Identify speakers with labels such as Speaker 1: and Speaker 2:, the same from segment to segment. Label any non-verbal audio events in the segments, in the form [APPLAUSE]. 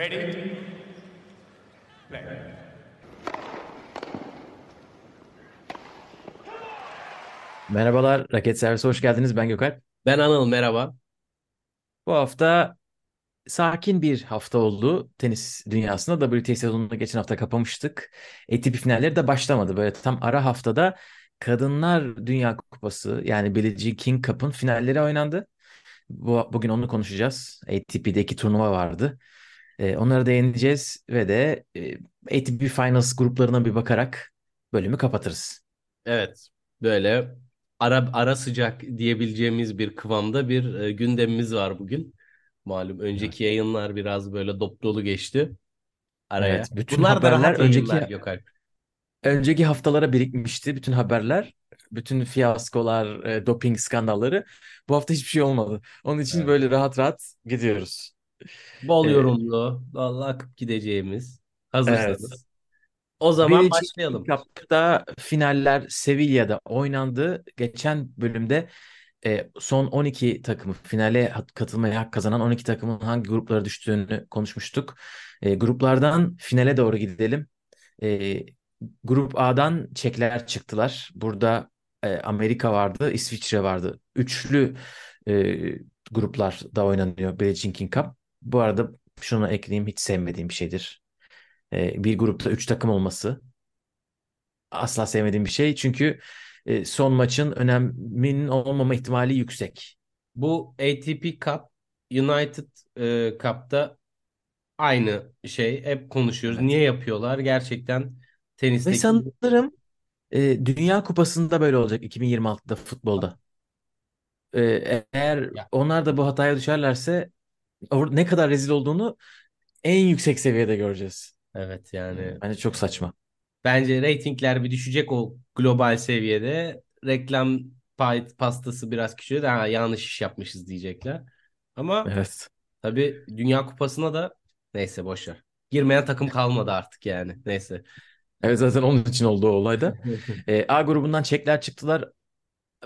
Speaker 1: Ready? Play.
Speaker 2: Merhabalar, Raket Servisi hoş geldiniz. Ben Gökalp.
Speaker 3: Ben Anıl merhaba.
Speaker 2: Bu hafta sakin bir hafta oldu tenis dünyasında. WTA sezonunu geçen hafta kapamıştık. ATP finalleri de başlamadı. Böyle tam ara haftada Kadınlar Dünya Kupası yani Billie Jean King Cup'ın finalleri oynandı. Bu, bugün onu konuşacağız. ATP'deki turnuva vardı. Ee, onları değineceğiz ve de e, ATP Finals gruplarına bir bakarak bölümü kapatırız.
Speaker 3: Evet böyle ara, ara sıcak diyebileceğimiz bir kıvamda bir e, gündemimiz var bugün. Malum önceki yayınlar biraz böyle dop dolu geçti araya.
Speaker 2: Evet, bütün
Speaker 3: Bunlar da
Speaker 2: haberler
Speaker 3: rahat
Speaker 2: önceki
Speaker 3: Gökalp.
Speaker 2: önceki haftalara birikmişti bütün haberler, bütün fiyaskolar, e, doping skandalları. Bu hafta hiçbir şey olmadı. Onun için
Speaker 3: Evet.
Speaker 2: böyle rahat rahat gidiyoruz.
Speaker 3: Bol
Speaker 2: E,
Speaker 3: yorumlu, vallahi akıp gideceğimiz. Hazırsanız.
Speaker 2: evet.
Speaker 3: O zaman
Speaker 2: Jean
Speaker 3: başlayalım.
Speaker 2: Cup'ta finaller Sevilla'da oynandı. Geçen bölümde e, son 12 takımı finale hat- katılmaya hak kazanan 12 takımın hangi gruplara düştüğünü konuşmuştuk. E, gruplardan finale doğru gidelim. E, Grup A'dan Çekler çıktılar. Burada e, Amerika vardı, İsviçre vardı. Üçlü e, gruplar da oynanıyor Jean King Cup. Bu arada şunu ekleyeyim hiç sevmediğim bir şeydir. E, bir grupta üç takım olması asla sevmediğim bir şey. Çünkü e, son maçın öneminin olmama ihtimali yüksek.
Speaker 3: Bu ATP Cup, United e, Cup'ta aynı şey. Hep konuşuyoruz.
Speaker 2: Evet.
Speaker 3: Niye yapıyorlar? Gerçekten
Speaker 2: Ve
Speaker 3: tenisteki
Speaker 2: sanırım e, Dünya Kupası'nda böyle olacak 2026'da futbolda. E, eğer
Speaker 3: ya,
Speaker 2: onlar da bu hataya düşerlerse ne kadar rezil olduğunu en yüksek seviyede göreceğiz.
Speaker 3: evet
Speaker 2: E,
Speaker 3: yani
Speaker 2: bence çok saçma.
Speaker 3: bence reytingler bir düşecek o global seviyede. Reklam pay pastası biraz küçüldü. Ha, yanlış iş yapmışız diyecekler. Ama
Speaker 2: Evet.
Speaker 3: tabii Dünya Kupası'na da neyse boş ver. Girmeyen takım kalmadı artık yani. Neyse.
Speaker 2: Evet zaten onun için oldu o olayda. [LAUGHS] E, A grubundan Çekler çıktılar.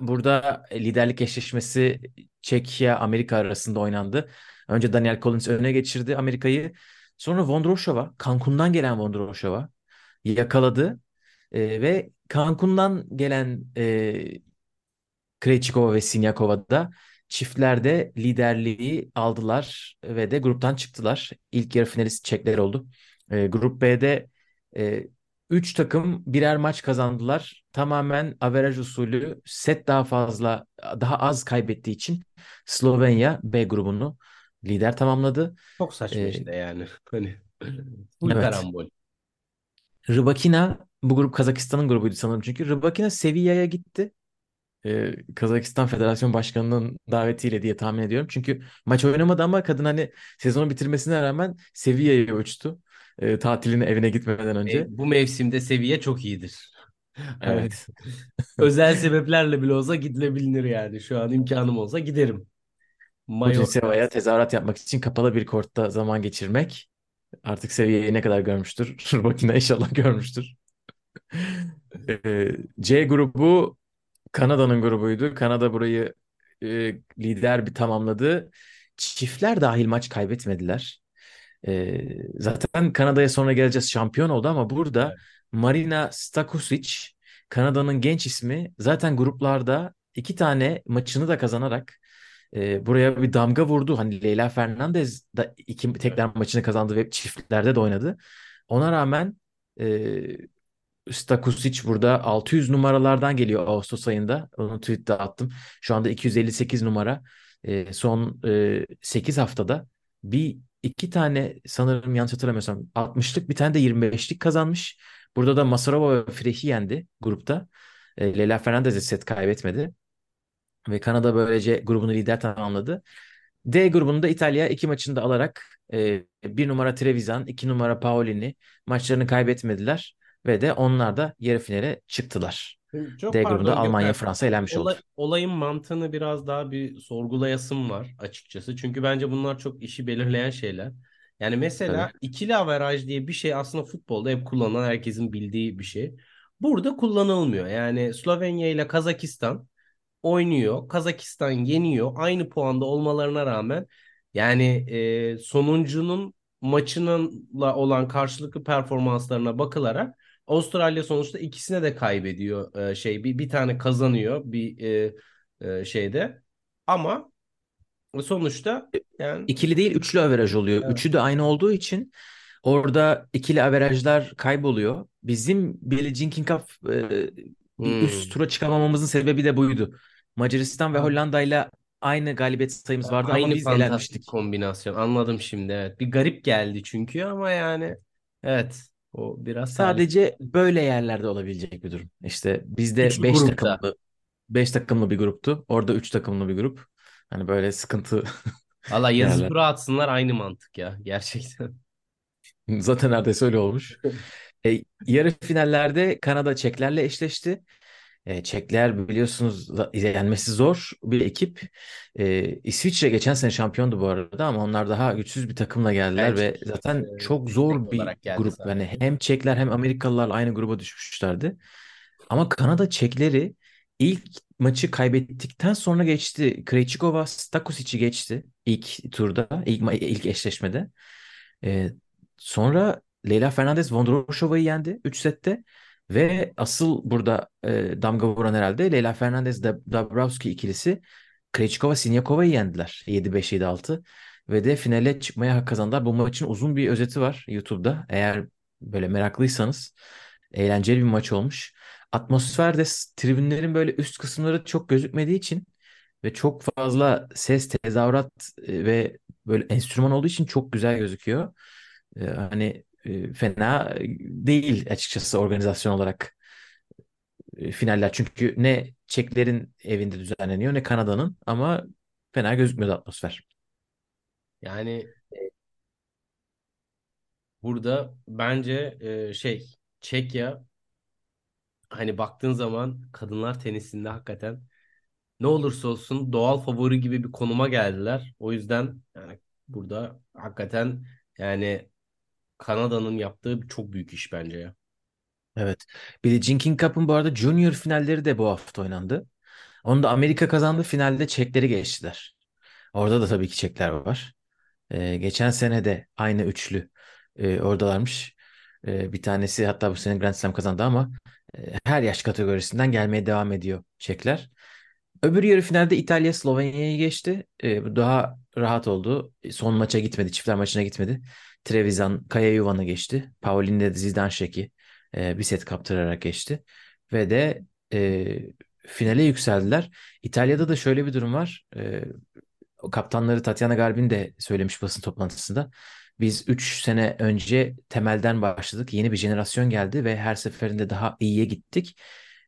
Speaker 2: Burada liderlik eşleşmesi Çekya Amerika arasında oynandı. Önce Daniel Collins öne geçirdi Amerika'yı. Sonra Vondrousova, Cancun'dan gelen Vondrousova yakaladı. E, ve Cancun'dan gelen e, Krejcikova ve Siniakova da çiftlerde liderliği aldılar ve de gruptan çıktılar. İlk yarı finalist Çekler oldu. E, Grup B'de 3 takım birer maç kazandılar. Tamamen averaj usulü set daha fazla daha az kaybettiği için Slovenya B grubunu lider tamamladı.
Speaker 3: Çok saçma
Speaker 2: E,
Speaker 3: işte yani. [LAUGHS] Hani
Speaker 2: evet.
Speaker 3: karambol.
Speaker 2: Rybakina bu grup Kazakistan'ın grubuydu sanırım çünkü. Rybakina Sevilla'ya gitti. Ee, Kazakistan Federasyon Başkanı'nın davetiyle diye tahmin ediyorum. Çünkü maç oynamadı ama kadın hani sezonu bitirmesine rağmen Sevilla'ya uçtu. Ee, tatiline evine gitmeden önce.
Speaker 3: E, bu mevsimde seviye çok iyidir.
Speaker 2: Evet. [LAUGHS]
Speaker 3: özel sebeplerle bile olsa gidilebilir yani. Şu an imkanım olsa giderim. Mayo
Speaker 2: Kuznetsova'ya tezahürat yapmak için kapalı bir kortta zaman geçirmek. Artık seviyeyi ne kadar görmüştür? [LAUGHS] Rybakina inşallah görmüştür. Ee, C grubu Kanada'nın grubuydu. Kanada burayı e, lider bir tamamladı. Çiftler dahil maç kaybetmediler. E, zaten Kanada'ya sonra geleceğiz şampiyon oldu ama burada. Marina Stakusic Kanada'nın genç ismi zaten gruplarda iki tane maçını da kazanarak e, buraya bir damga vurdu. Hani Leyla Fernandez da iki tekrar maçını kazandı ve çiftlerde de oynadı. Ona rağmen e, Stakusic burada 600 numaralardan geliyor Ağustos ayında. Onu tweet'te attım. Şu anda 258 numara. E, son e, 8 haftada bir iki tane sanırım yanlış hatırlamıyorsam 60'lık bir tane de 25'lik kazanmış. Burada da Masarova ve Freh'i yendi grupta. E, Leyla Fernandez de set kaybetmedi. Ve Kanada böylece grubunu lider tamamladı. D grubunda İtalya iki maçını da alarak e, bir numara Trevisan, iki numara Paolini maçlarını kaybetmediler ve de onlar da yarı finale çıktılar.
Speaker 3: Şimdi Çok
Speaker 2: D grubunda
Speaker 3: pardon
Speaker 2: Almanya,
Speaker 3: Gökhan.
Speaker 2: Fransa elenmiş oldu.
Speaker 3: Olay, olayın mantığını biraz daha bir sorgulayasım var açıkçası. Çünkü bence bunlar çok işi belirleyen şeyler. Yani mesela
Speaker 2: Tabii.
Speaker 3: ikili averaj diye bir şey aslında futbolda hep kullanılan herkesin bildiği bir şey. Burada kullanılmıyor. Yani Slovenya ile Kazakistan oynuyor. Kazakistan yeniyor. Aynı puanda olmalarına rağmen yani e, sonuncunun maçınınla olan karşılıklı performanslarına bakılarak Avustralya sonuçta ikisine de kaybediyor e, şey bir bir tane kazanıyor bir e, e, şeyde ama sonuçta yani
Speaker 2: İkili değil üçlü averaj oluyor.
Speaker 3: Evet.
Speaker 2: Üçü de aynı olduğu için orada ikili averajlar kayboluyor. Bizim Billie Jean King Cup e, bir
Speaker 3: Hmm.
Speaker 2: üst tura çıkamamamızın sebebi de buydu. Macaristan ve. Hollanda aynı galibiyet sayımız vardı ama
Speaker 3: Aynı
Speaker 2: biz
Speaker 3: fantastik
Speaker 2: elenmiştik.
Speaker 3: kombinasyon. Anladım şimdi evet. Bir garip geldi çünkü ama yani evet o biraz
Speaker 2: Sadece böyle yerlerde olabilecek bir durum. İşte bizde
Speaker 3: Üçlü
Speaker 2: 5
Speaker 3: grupta.
Speaker 2: takımlı 5 takımlı bir gruptu. Orada 3 takımlı bir grup. Hani böyle sıkıntı [LAUGHS]
Speaker 3: Valla yazı tura atsınlar aynı mantık ya gerçekten.
Speaker 2: Zaten neredeyse öyle olmuş. [LAUGHS] E, yarı finallerde Kanada Çeklerle eşleşti. E, Çekler biliyorsunuz yenmesi zor bir ekip. E, İsviçre geçen sene şampiyondu bu arada ama onlar daha güçsüz bir takımla geldiler ve
Speaker 3: Belçika,
Speaker 2: zaten
Speaker 3: e,
Speaker 2: çok zor bir grup.
Speaker 3: zaten.
Speaker 2: Yani hem Çekler hem Amerikalılarla aynı gruba düşmüşlerdi. Ama Kanada Çekleri ilk maçı kaybettikten sonra geçti. Krejcikova Stakosic'i geçti ilk turda, ilk, ilk eşleşmede. Ee, sonra Leyla Fernandez Vondrousova'yı yendi 3 sette. Ve asıl burada e, damga vuran herhalde Leyla Fernandez Dabrowski ikilisi Krejcikova Sinyakova'yı yendiler 7-5 7-6 ve de finale çıkmaya hak kazandılar. Bu maçın uzun bir özeti var YouTube'da. Eğer böyle meraklıysanız eğlenceli bir maç olmuş. Atmosferde tribünlerin böyle üst kısımları çok gözükmediği için ve çok fazla ses, tezahürat e, ve böyle enstrüman olduğu için çok güzel gözüküyor. E, hani e, fena değil açıkçası organizasyon olarak e, finaller. Çünkü ne Çeklerin evinde düzenleniyor ne Kanada'nın ama fena gözükmüyordu atmosfer.
Speaker 3: Yani burada bence e, şey Çekya hani baktığın zaman kadınlar tenisinde hakikaten ne olursa olsun doğal favori gibi bir konuma geldiler. O yüzden yani burada hakikaten yani Kanada'nın yaptığı çok büyük iş bence ya.
Speaker 2: Evet. Billie Jean King Cup'ın bu arada Junior finalleri de bu hafta oynandı. Onu da Amerika kazandı. Finalde Çekleri geçtiler. Orada da tabii ki Çekler var. Ee, geçen sene de aynı üçlü e, oradalarmış. Ee, bir tanesi hatta bu sene Grand Slam kazandı ama e, her yaş kategorisinden gelmeye devam ediyor Çekler. Öbür yarı finalde İtalya Slovenya'yı geçti. Bu daha rahat oldu. Son maça gitmedi, çiftler maçına gitmedi. Trevisan Kaya Yuvan'ı geçti. Pauline de Zidanseki e, bir set kaptırarak geçti. Ve de e, finale yükseldiler. İtalya'da da şöyle bir durum var. E, kaptanları Tatiana Garbin de söylemiş basın toplantısında. Biz 3 sene önce temelden başladık. Yeni bir jenerasyon geldi ve her seferinde daha iyiye gittik.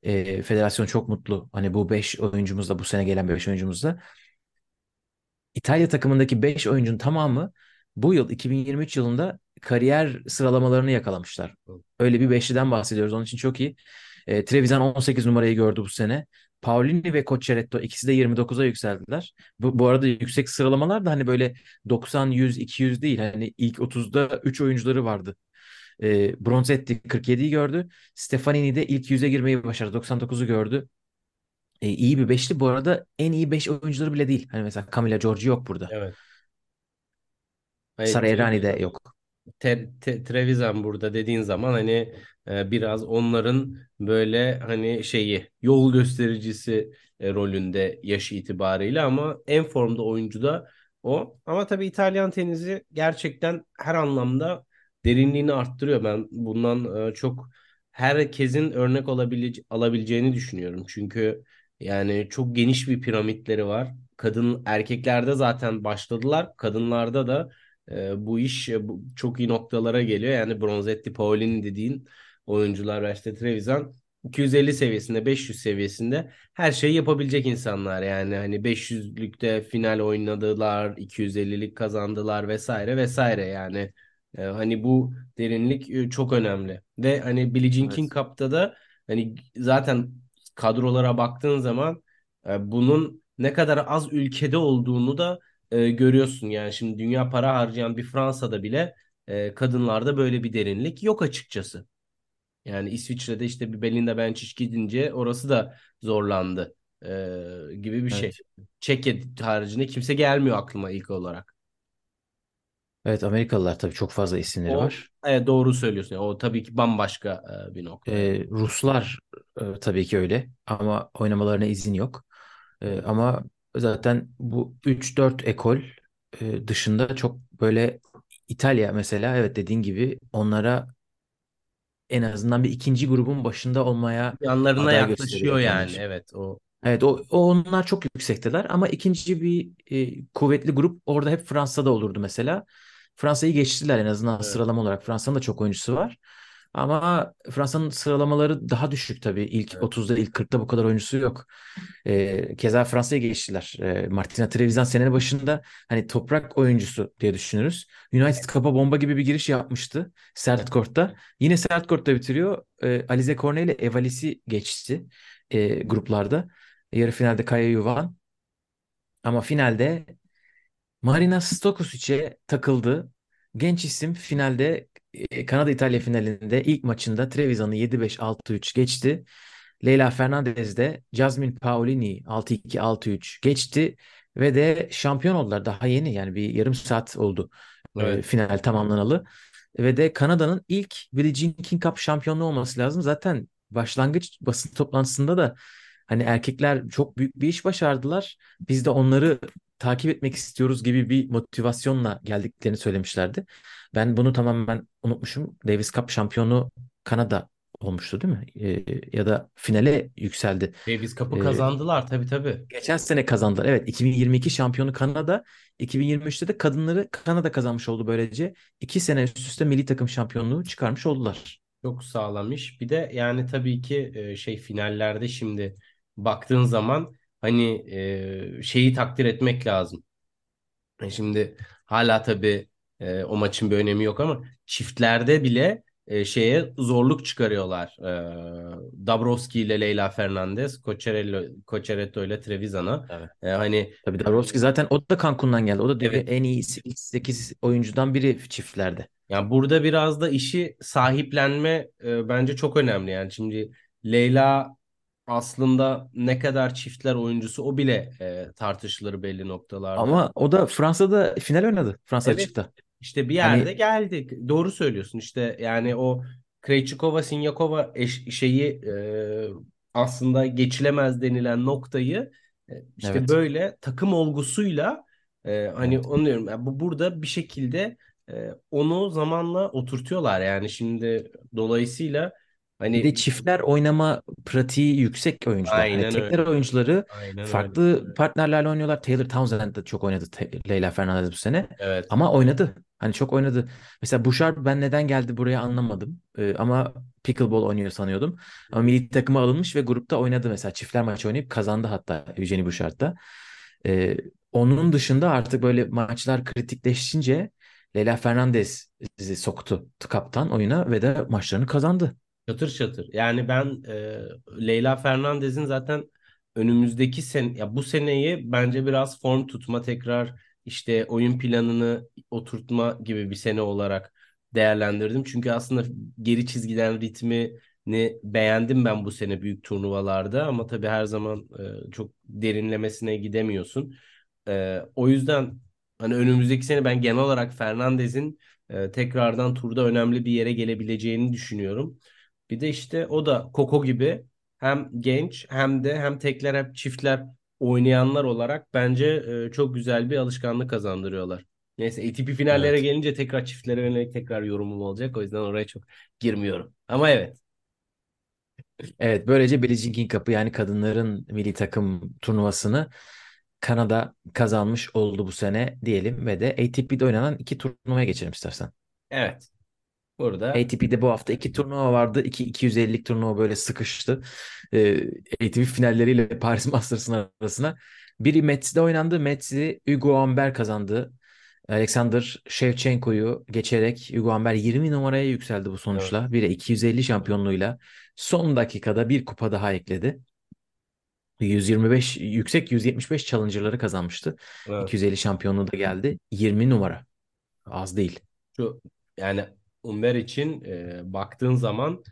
Speaker 2: E, federasyon çok mutlu. Hani bu 5 oyuncumuzla bu sene gelen 5 oyuncumuzla. İtalya takımındaki 5 oyuncunun tamamı bu yıl 2023 yılında kariyer sıralamalarını yakalamışlar. Öyle bir beşliden bahsediyoruz. Onun için çok iyi. E, Trevisan 18 numarayı gördü bu sene. Paolini ve Cocciaretto ikisi de 29'a yükseldiler. Bu, bu arada yüksek sıralamalar da hani böyle 90, 100, 200 değil. Hani ilk 30'da 3 oyuncuları vardı. E, Bronzetti 47'yi gördü. Stefanini de ilk 100'e girmeyi başardı. 99'u gördü. E, iyi bir beşli. Bu arada en iyi 5 oyuncuları bile değil. Hani mesela Camila Giorgi yok burada.
Speaker 3: Evet. Hani
Speaker 2: Sara Errani de
Speaker 3: Trevisan,
Speaker 2: yok.
Speaker 3: Te- Te- Trevisan burada dediğin zaman hani e, biraz onların böyle hani şeyi yol göstericisi e, rolünde yaş itibariyle ama en formda oyuncu da o. Ama tabii İtalyan tenisi gerçekten her anlamda derinliğini arttırıyor. Ben bundan e, çok herkesin örnek olabilece alabileceğini düşünüyorum. Çünkü yani çok geniş bir piramitleri var. Kadın erkeklerde zaten başladılar. Kadınlarda da e, bu iş e, bu, çok iyi noktalara geliyor. Yani Bronzetti, Paolini dediğin oyuncular ve işte Trevisan 250 seviyesinde, 500 seviyesinde her şeyi yapabilecek insanlar. Yani hani 500'lükte final oynadılar, 250'lik kazandılar vesaire vesaire. Yani e, hani bu derinlik e, çok önemli. Ve hani Billie Jean King Cup'ta da hani zaten kadrolara baktığın zaman e, bunun ne kadar az ülkede olduğunu da e, görüyorsun. Yani şimdi dünya para harcayan bir Fransa'da bile e, kadınlarda böyle bir derinlik yok açıkçası. Yani İsviçre'de işte bir Belinda Bencic gidince orası da zorlandı e, gibi bir şey.
Speaker 2: Evet.
Speaker 3: Çekya haricinde kimse gelmiyor aklıma ilk olarak.
Speaker 2: Evet Amerikalılar tabii çok fazla isimleri
Speaker 3: O
Speaker 2: var.
Speaker 3: evet, doğru söylüyorsun. O tabii ki bambaşka e, bir nokta.
Speaker 2: Ee, Ruslar e, tabii ki öyle ama oynamalarına izin yok. Ee, ama zaten bu 3-4 ekol e, dışında çok böyle İtalya mesela evet dediğin gibi onlara en azından bir ikinci grubun başında olmaya
Speaker 3: Yanlarına yaklaşıyor yani.
Speaker 2: kendince.
Speaker 3: Evet o
Speaker 2: Evet o, o onlar çok yüksekteler ama ikinci bir e, kuvvetli grup orada hep Fransa'da olurdu mesela. Fransa'yı geçtiler en azından
Speaker 3: evet.
Speaker 2: sıralama olarak. Fransa'nın da çok oyuncusu var. Ama Fransa'nın sıralamaları daha düşük tabii. İlk
Speaker 3: Evet.
Speaker 2: 30'da ilk 40'ta bu kadar oyuncusu yok. E, keza Fransa'ya geçtiler. E, Martina Trevisan senenin başında hani toprak oyuncusu diye düşünürüz. United kapa bomba gibi bir giriş yapmıştı sert kortta. Yine sert kortta bitiriyor. E, Alize Cornet ile Evalisi geçti e, gruplarda. Yarı finalde Kaya Yuvan. Ama finalde Marina Stokosic'e takıldı. Genç isim finalde Kanada-İtalya finalinde ilk maçında Trevisan'ı 7-5 6-3 geçti. Leyla Fernandez de Jasmine Paolini 6-2 6-3 geçti ve de şampiyon oldular. Daha yeni yani bir yarım saat oldu e,
Speaker 3: Evet.
Speaker 2: final tamamlanalı. Ve de Kanada'nın ilk Billie Jean King Cup şampiyonluğu olması lazım. Zaten başlangıç basın toplantısında da hani erkekler çok büyük bir iş başardılar. Biz de onları takip etmek istiyoruz gibi bir motivasyonla geldiklerini söylemişlerdi. Ben bunu tamamen unutmuşum. Davis Cup şampiyonu Kanada olmuştu değil mi? Ee, ya da finale yükseldi.
Speaker 3: Davis Cup'ı
Speaker 2: Ee,
Speaker 3: kazandılar tabii tabii.
Speaker 2: geçen sene kazandılar. Evet 2022 şampiyonu Kanada. 2023'te de kadınları Kanada kazanmış oldu böylece. İki sene üst üste milli takım şampiyonluğu çıkarmış oldular.
Speaker 3: Çok sağlam iş. Bir de yani tabii ki e, şey finallerde şimdi baktığın zaman hani e, şeyi takdir etmek lazım. E, Şimdi hala tabii e, o maçın bir önemi yok ama çiftlerde bile e, şeye zorluk çıkarıyorlar. E, Dabrowski ile Leyla Fernandez, Cocerello, Coceretto ile Trevisan'a.
Speaker 2: Evet.
Speaker 3: E, hani
Speaker 2: Tabii Dabrowski zaten o da Cancun'dan geldi. O da
Speaker 3: Evet.
Speaker 2: en iyi 8 oyuncudan biri çiftlerde.
Speaker 3: Yani burada biraz da işi sahiplenme e, bence çok önemli. Yani şimdi Leyla aslında ne kadar çiftler oyuncusu o bile e, tartışılır belli noktalarda.
Speaker 2: Ama o da Fransa'da final oynadı. Fransa
Speaker 3: Evet.
Speaker 2: açıkta.
Speaker 3: İşte bir
Speaker 2: Hani-
Speaker 3: yerde geldik. Doğru söylüyorsun. İşte yani o Krejcikova, Sinyakova şeyi e, aslında geçilemez denilen noktayı e, işte
Speaker 2: Evet.
Speaker 3: böyle takım olgusuyla e, hani
Speaker 2: Evet.
Speaker 3: onu diyorum. Yani bu burada bir şekilde e, onu zamanla oturtuyorlar. Yani şimdi dolayısıyla hani
Speaker 2: Bir de çiftler oynama pratiği yüksek oyuncular. Hani
Speaker 3: Aynen
Speaker 2: tekler
Speaker 3: öyle.
Speaker 2: oyuncuları
Speaker 3: aynen öyle.
Speaker 2: farklı partnerlerle oynuyorlar. Taylor Townsend de çok oynadı Leyla Fernandez bu sene.
Speaker 3: Evet.
Speaker 2: Ama oynadı. Hani çok oynadı. Mesela Bouchard ben neden geldi buraya anlamadım. Ee, ama pickleball oynuyor sanıyordum. Ama milli takıma alınmış ve grupta oynadı mesela. Çiftler maçı oynayıp kazandı hatta Eugenie Bouchard. Ee, onun dışında artık böyle maçlar kritikleşince Leyla Fernandez'i soktu kaptan oyuna ve de maçlarını kazandı.
Speaker 3: Çatır çatır. Yani ben e, Leyla Fernandez'in zaten önümüzdeki sene ya bu seneyi bence biraz form tutma tekrar işte oyun planını oturtma gibi bir sene olarak değerlendirdim. Çünkü aslında geri çizgiden ritmini beğendim ben bu sene büyük turnuvalarda ama tabii her zaman e, çok derinlemesine gidemiyorsun. E, o yüzden hani önümüzdeki sene ben genel olarak Fernandez'in e, tekrardan turda önemli bir yere gelebileceğini düşünüyorum. Bir de işte o da Koko gibi hem genç hem de hem tekler hem çiftler oynayanlar olarak bence e, çok güzel bir alışkanlık kazandırıyorlar. Neyse ATP finallere
Speaker 2: Evet.
Speaker 3: gelince tekrar çiftlere yönelik tekrar yorumum olacak. O yüzden oraya çok girmiyorum. Ama evet. [LAUGHS]
Speaker 2: Evet, böylece Billie Jean King Cup'ı yani kadınların milli takım turnuvasını Kanada kazanmış oldu bu sene diyelim ve de ATP'de oynanan iki turnuvaya geçelim istersen.
Speaker 3: Evet. Burada
Speaker 2: ATP'de bu hafta iki turnuva vardı. İki 250'lik turnuva böyle sıkıştı. Ee, ATP finalleriyle [LAUGHS] Paris Masters'ın arasına. Biri Metz'de oynandı. Metz'i Hugo Humbert kazandı. Alexander Shevchenko'yu geçerek Hugo Humbert 20 numaraya yükseldi bu sonuçla. Bir de 250 şampiyonluğuyla son dakikada bir kupa daha ekledi. 125 yüksek 175 challenger'ları kazanmıştı.
Speaker 3: evet.
Speaker 2: 250 şampiyonluğu da geldi. 20 numara. Az değil.
Speaker 3: Şu yani Umber için e, baktığın zaman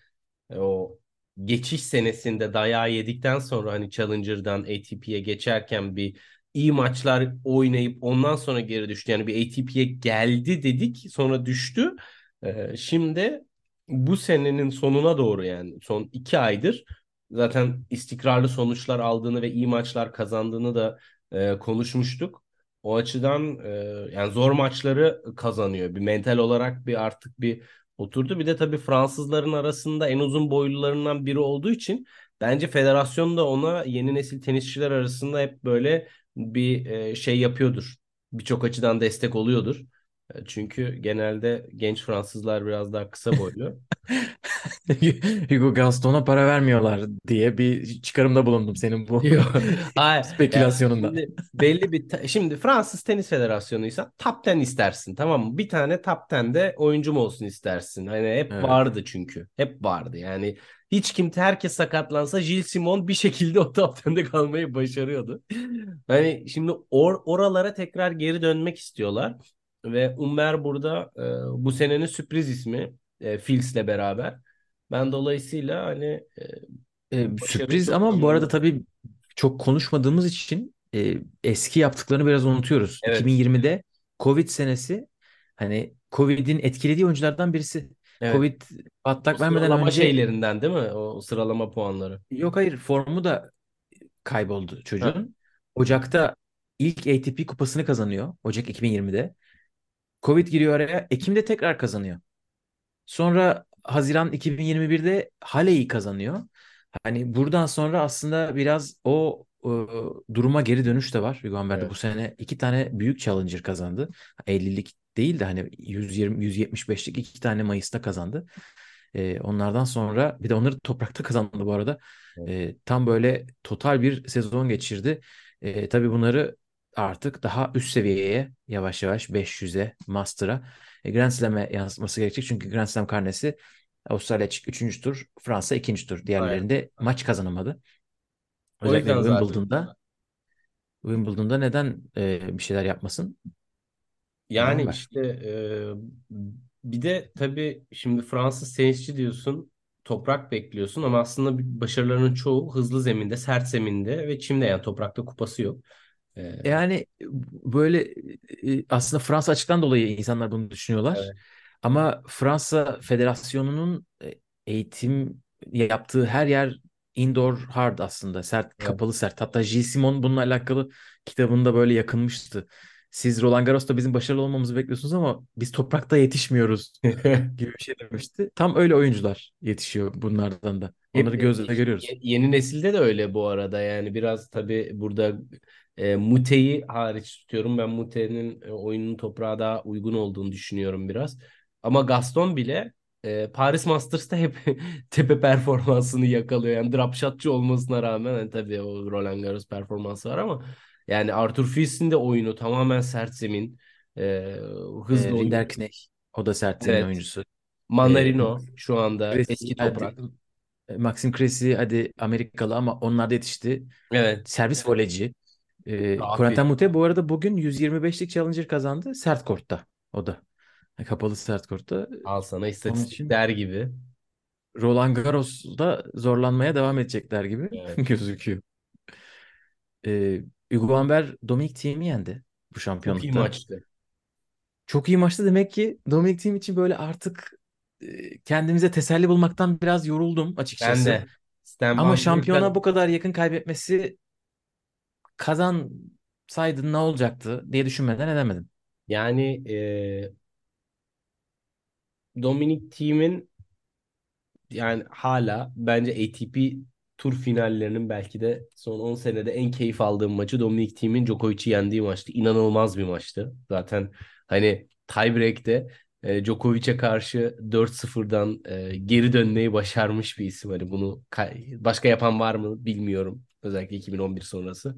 Speaker 3: e, o geçiş senesinde dayağı yedikten sonra hani Challenger'dan ATP'ye geçerken bir iyi maçlar oynayıp ondan sonra geri düştü. Yani bir ATP'ye geldi dedik sonra düştü. Ee, şimdi bu senenin sonuna doğru yani son iki aydır zaten istikrarlı sonuçlar aldığını ve iyi maçlar kazandığını da e, konuşmuştuk. O açıdan e, yani zor maçları kazanıyor. Bir mental olarak bir artık bir oturdu. Bir de tabii Fransızların arasında en uzun boylularından biri olduğu için bence federasyon da ona yeni nesil tenisçiler arasında hep böyle bir e, şey yapıyordur. Birçok açıdan destek oluyordur. E, çünkü genelde genç Fransızlar biraz daha kısa boylu. [LAUGHS]
Speaker 2: Hugo Gaston'a para vermiyorlar diye bir çıkarımda bulundum senin bu [LAUGHS] spekülasyonunda.
Speaker 3: Yani şimdi belli bir şimdi Fransız Tenis Federasyonu'ysa top 10 istersin tamam mı? Bir tane top 10'de oyuncum olsun istersin. Hani hep evet. vardı çünkü. Hep vardı. Yani hiç kimse herkes sakatlansa Gilles Simon bir şekilde o top 10'de kalmayı başarıyordu. Hani şimdi or oralara tekrar geri dönmek istiyorlar. Ve Umber burada e, bu senenin sürpriz ismi e, Fils beraber. Ben dolayısıyla hani
Speaker 2: e, e, sürpriz ama bu arada tabii çok konuşmadığımız için e, eski yaptıklarını biraz unutuyoruz. Evet. 2020'de Covid senesi hani Covid'in etkilediği oyunculardan birisi. Evet. Covid patlak vermeden
Speaker 3: önce şeylerinden değil mi? O sıralama puanları.
Speaker 2: Yok hayır formu da kayboldu çocuğun. Ha. Ocak'ta ilk ATP kupasını kazanıyor. Ocak 2020'de. Covid giriyor araya. Ekim'de tekrar kazanıyor. Sonra Haziran 2021'de Hale'yi kazanıyor. Hani buradan sonra aslında biraz o, o duruma geri dönüş de var. Hugo evet. bu sene iki tane büyük challenger kazandı. 50'lik değil de hani 120 175'lik iki tane Mayıs'ta kazandı. Ee, onlardan sonra bir de onları toprakta [LAUGHS] kazandı bu arada. Ee, tam böyle total bir sezon geçirdi. Ee, tabii bunları artık daha üst seviyeye yavaş yavaş 500'e, Master'a, e, Grand Slam'e yansıtması gerekecek. Çünkü Grand Slam karnesi Avustralya 3. tur, Fransa 2. tur. Diğerlerinde Aynen. maç kazanamadı. Özellikle Wimbledon'da Wimbledon'da neden e, bir şeyler yapmasın?
Speaker 3: Yani işte e, bir de tabii şimdi Fransız tenisçi diyorsun toprak bekliyorsun ama aslında başarılarının çoğu hızlı zeminde, sert zeminde ve çimde yani toprakta kupası yok.
Speaker 2: Ee, yani böyle aslında Fransa açıktan dolayı insanlar bunu düşünüyorlar. Evet. Ama Fransa Federasyonu'nun eğitim yaptığı her yer indoor hard aslında. Sert, evet. kapalı sert. Hatta Gilles Simon bununla alakalı kitabında böyle yakınmıştı. Siz Roland Garros'ta bizim başarılı olmamızı bekliyorsunuz ama biz toprakta yetişmiyoruz [LAUGHS] gibi bir şey demişti. Tam öyle oyuncular yetişiyor bunlardan da. Onları gözle görüyoruz.
Speaker 3: Yeni nesilde de öyle bu arada. Yani biraz tabii burada e, Mute'yi hariç tutuyorum. Ben Mute'nin e, oyunun toprağa daha uygun olduğunu düşünüyorum biraz. Ama Gaston bile e, Paris Masters'ta hep [LAUGHS] tepe performansını yakalıyor. Yani drop shotçı olmasına rağmen yani tabii o Roland Garros performansı var ama yani Arthur Fiz'in de oyunu tamamen sert zemin. E, hızlı e, oyun.
Speaker 2: Rinderknecht o da sert zemin evet. oyuncusu.
Speaker 3: Manarino e, şu anda Cressy, eski toprak. Hadi,
Speaker 2: e, Maxim Cressy hadi Amerikalı ama onlar da yetişti. Evet. Servis voleyci. E, Corentin Mute bu arada bugün 125'lik Challenger kazandı. Sert kortta o da. Kapalı sert kortta.
Speaker 3: Al sana istatistikler gibi.
Speaker 2: Roland Garros'da zorlanmaya devam edecekler gibi evet. [LAUGHS] gözüküyor. Ee, Hugo Amber Dominic Thiem'i yendi bu şampiyonlukta.
Speaker 3: Çok iyi maçtı.
Speaker 2: Çok iyi maçtı demek ki Dominic Thiem için böyle artık e, kendimize teselli bulmaktan biraz yoruldum açıkçası. Ben de. Stan Ama şampiyona bu kadar yakın kaybetmesi kazansaydın ne olacaktı diye düşünmeden edemedim.
Speaker 3: Yani e, Dominic Thiem'in yani hala bence ATP tur finallerinin belki de son 10 senede en keyif aldığım maçı Dominic Thiem'in Djokovic'i yendiği maçtı. İnanılmaz bir maçtı. Zaten hani tiebreak'te e, Djokovic'e karşı 4-0'dan e, geri dönmeyi başarmış bir isim. Hani bunu başka yapan var mı bilmiyorum. Özellikle 2011 sonrası.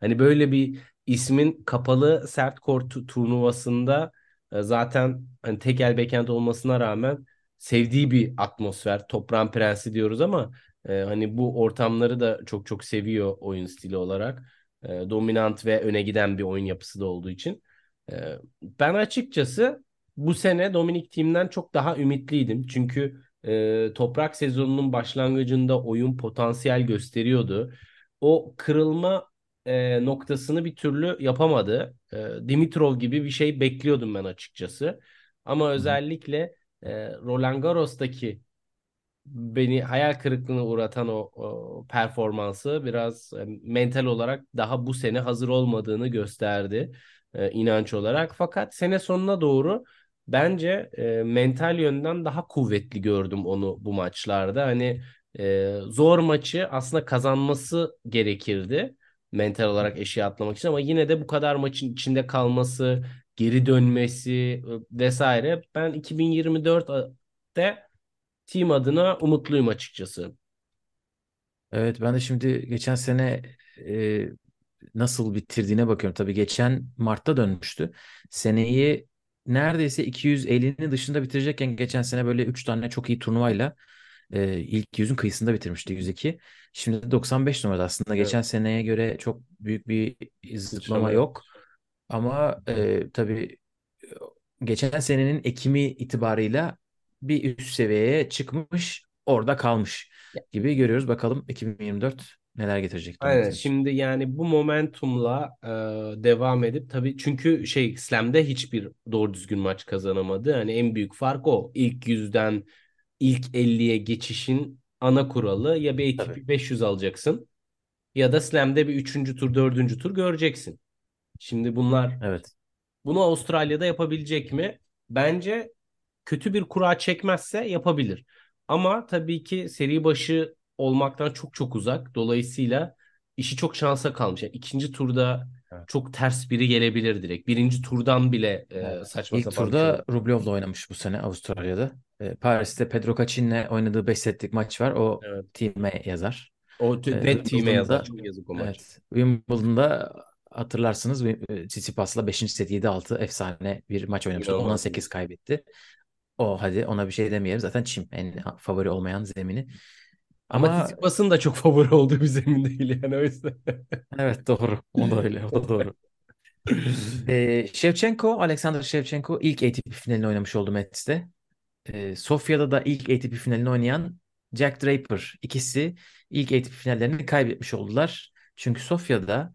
Speaker 3: Hani böyle bir ismin kapalı sert kort turnuvasında e, zaten hani tekel backend olmasına rağmen sevdiği bir atmosfer. Toprağın prensi diyoruz ama e, hani bu ortamları da çok çok seviyor oyun stili olarak. E, dominant ve öne giden bir oyun yapısı da olduğu için. E, ben açıkçası bu sene Dominic Team'den çok daha ümitliydim. Çünkü e, toprak sezonunun başlangıcında oyun potansiyel gösteriyordu. O kırılma e, noktasını bir türlü yapamadı. E, Dimitrov gibi bir şey bekliyordum ben açıkçası. Ama özellikle e, Roland Garros'taki beni hayal kırıklığına uğratan o, o performansı biraz e, mental olarak daha bu sene hazır olmadığını gösterdi e, inanç olarak. Fakat sene sonuna doğru bence e, mental yönden daha kuvvetli gördüm onu bu maçlarda. Hani e, zor maçı aslında kazanması gerekirdi mental olarak eşiğe atlamak için ama yine de bu kadar maçın içinde kalması, geri dönmesi e, vesaire ben 2024'te team adına umutluyum açıkçası.
Speaker 2: Evet ben de şimdi geçen sene e, nasıl bitirdiğine bakıyorum. Tabii geçen Mart'ta dönmüştü. Seneyi neredeyse 250'nin dışında bitirecekken geçen sene böyle 3 tane çok iyi turnuvayla e, ilk yüzün kıyısında bitirmişti 102. Şimdi de 95 numarada aslında
Speaker 3: Evet.
Speaker 2: geçen seneye göre çok büyük bir zıplama
Speaker 3: yok.
Speaker 2: Ama e, tabii e, geçen senenin Ekim'i itibarıyla bir üst seviyeye çıkmış, orada kalmış gibi görüyoruz. Bakalım 2024 neler getirecek
Speaker 3: Aynen.
Speaker 2: İçin.
Speaker 3: Şimdi yani bu momentumla e, devam edip tabii çünkü şey Slam'de hiçbir doğru düzgün maç kazanamadı. Hani en büyük fark o. İlk yüzden ilk 50'ye geçişin ana kuralı ya bir ATP
Speaker 2: Tabii.
Speaker 3: 500 alacaksın ya da Slam'de bir 3. tur 4. tur göreceksin. Şimdi bunlar
Speaker 2: Evet.
Speaker 3: bunu Avustralya'da yapabilecek mi? Bence kötü bir kura çekmezse yapabilir. Ama tabii ki seri başı olmaktan çok çok uzak. Dolayısıyla işi çok şansa kalmış. Yani ikinci turda
Speaker 2: Evet.
Speaker 3: çok ters biri gelebilir direkt. Birinci turdan bile e,
Speaker 2: Evet.
Speaker 3: saçma
Speaker 2: İlk
Speaker 3: sapan şey
Speaker 2: turda Rublev'la oynamış bu sene Avustralya'da. E, Paris'te Pedro Cacin'le oynadığı 5 setlik maç var. O
Speaker 3: Evet.
Speaker 2: team'e yazar.
Speaker 3: O
Speaker 2: E,
Speaker 3: net team'e
Speaker 2: Wimbledon'da
Speaker 3: yazar. Çok yazık o maç.
Speaker 2: evet, Wimbledon'da hatırlarsınız Tsitsipas'la 5. set 7-6 efsane bir maç oynamıştı.
Speaker 3: İnanılmaz.
Speaker 2: 10'a 8 kaybetti. O hadi ona bir şey demeyelim. Zaten çim en favori olmayan zemini.
Speaker 3: Ama
Speaker 2: Ama
Speaker 3: Tsitsipas'ın da çok favori olduğu bir zemin değil yani o yüzden. [LAUGHS]
Speaker 2: evet doğru. O da öyle. O da doğru. [LAUGHS] Ee, Shevchenko, Alexander Shevchenko ilk ATP finalini oynamış oldu Mets'te. Ee, Sofya'da da ilk ATP finalini oynayan Jack Draper. ikisi ilk ATP finallerini kaybetmiş oldular. Çünkü Sofya'da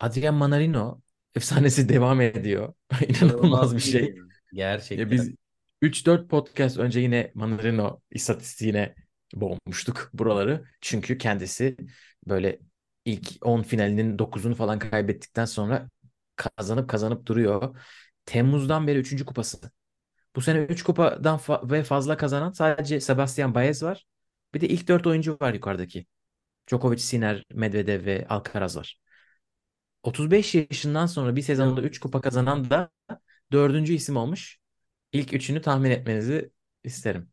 Speaker 2: Adrian Manarino efsanesi [LAUGHS] devam ediyor. İnanılmaz bir şey.
Speaker 3: Gerçekten.
Speaker 2: Ya biz 3-4 podcast önce yine Manarino istatistiğine boğmuştuk buraları. Çünkü kendisi böyle ilk 10 finalinin 9'unu falan kaybettikten sonra kazanıp kazanıp duruyor. Temmuz'dan beri 3. kupası. Bu sene 3 kupadan fa- ve fazla kazanan sadece Sebastian Baez var. Bir de ilk 4 oyuncu var yukarıdaki. Djokovic, Sinner, Medvedev ve Alcaraz var. 35 yaşından sonra bir sezonda 3 kupa kazanan da dördüncü isim olmuş. İlk üçünü tahmin etmenizi isterim.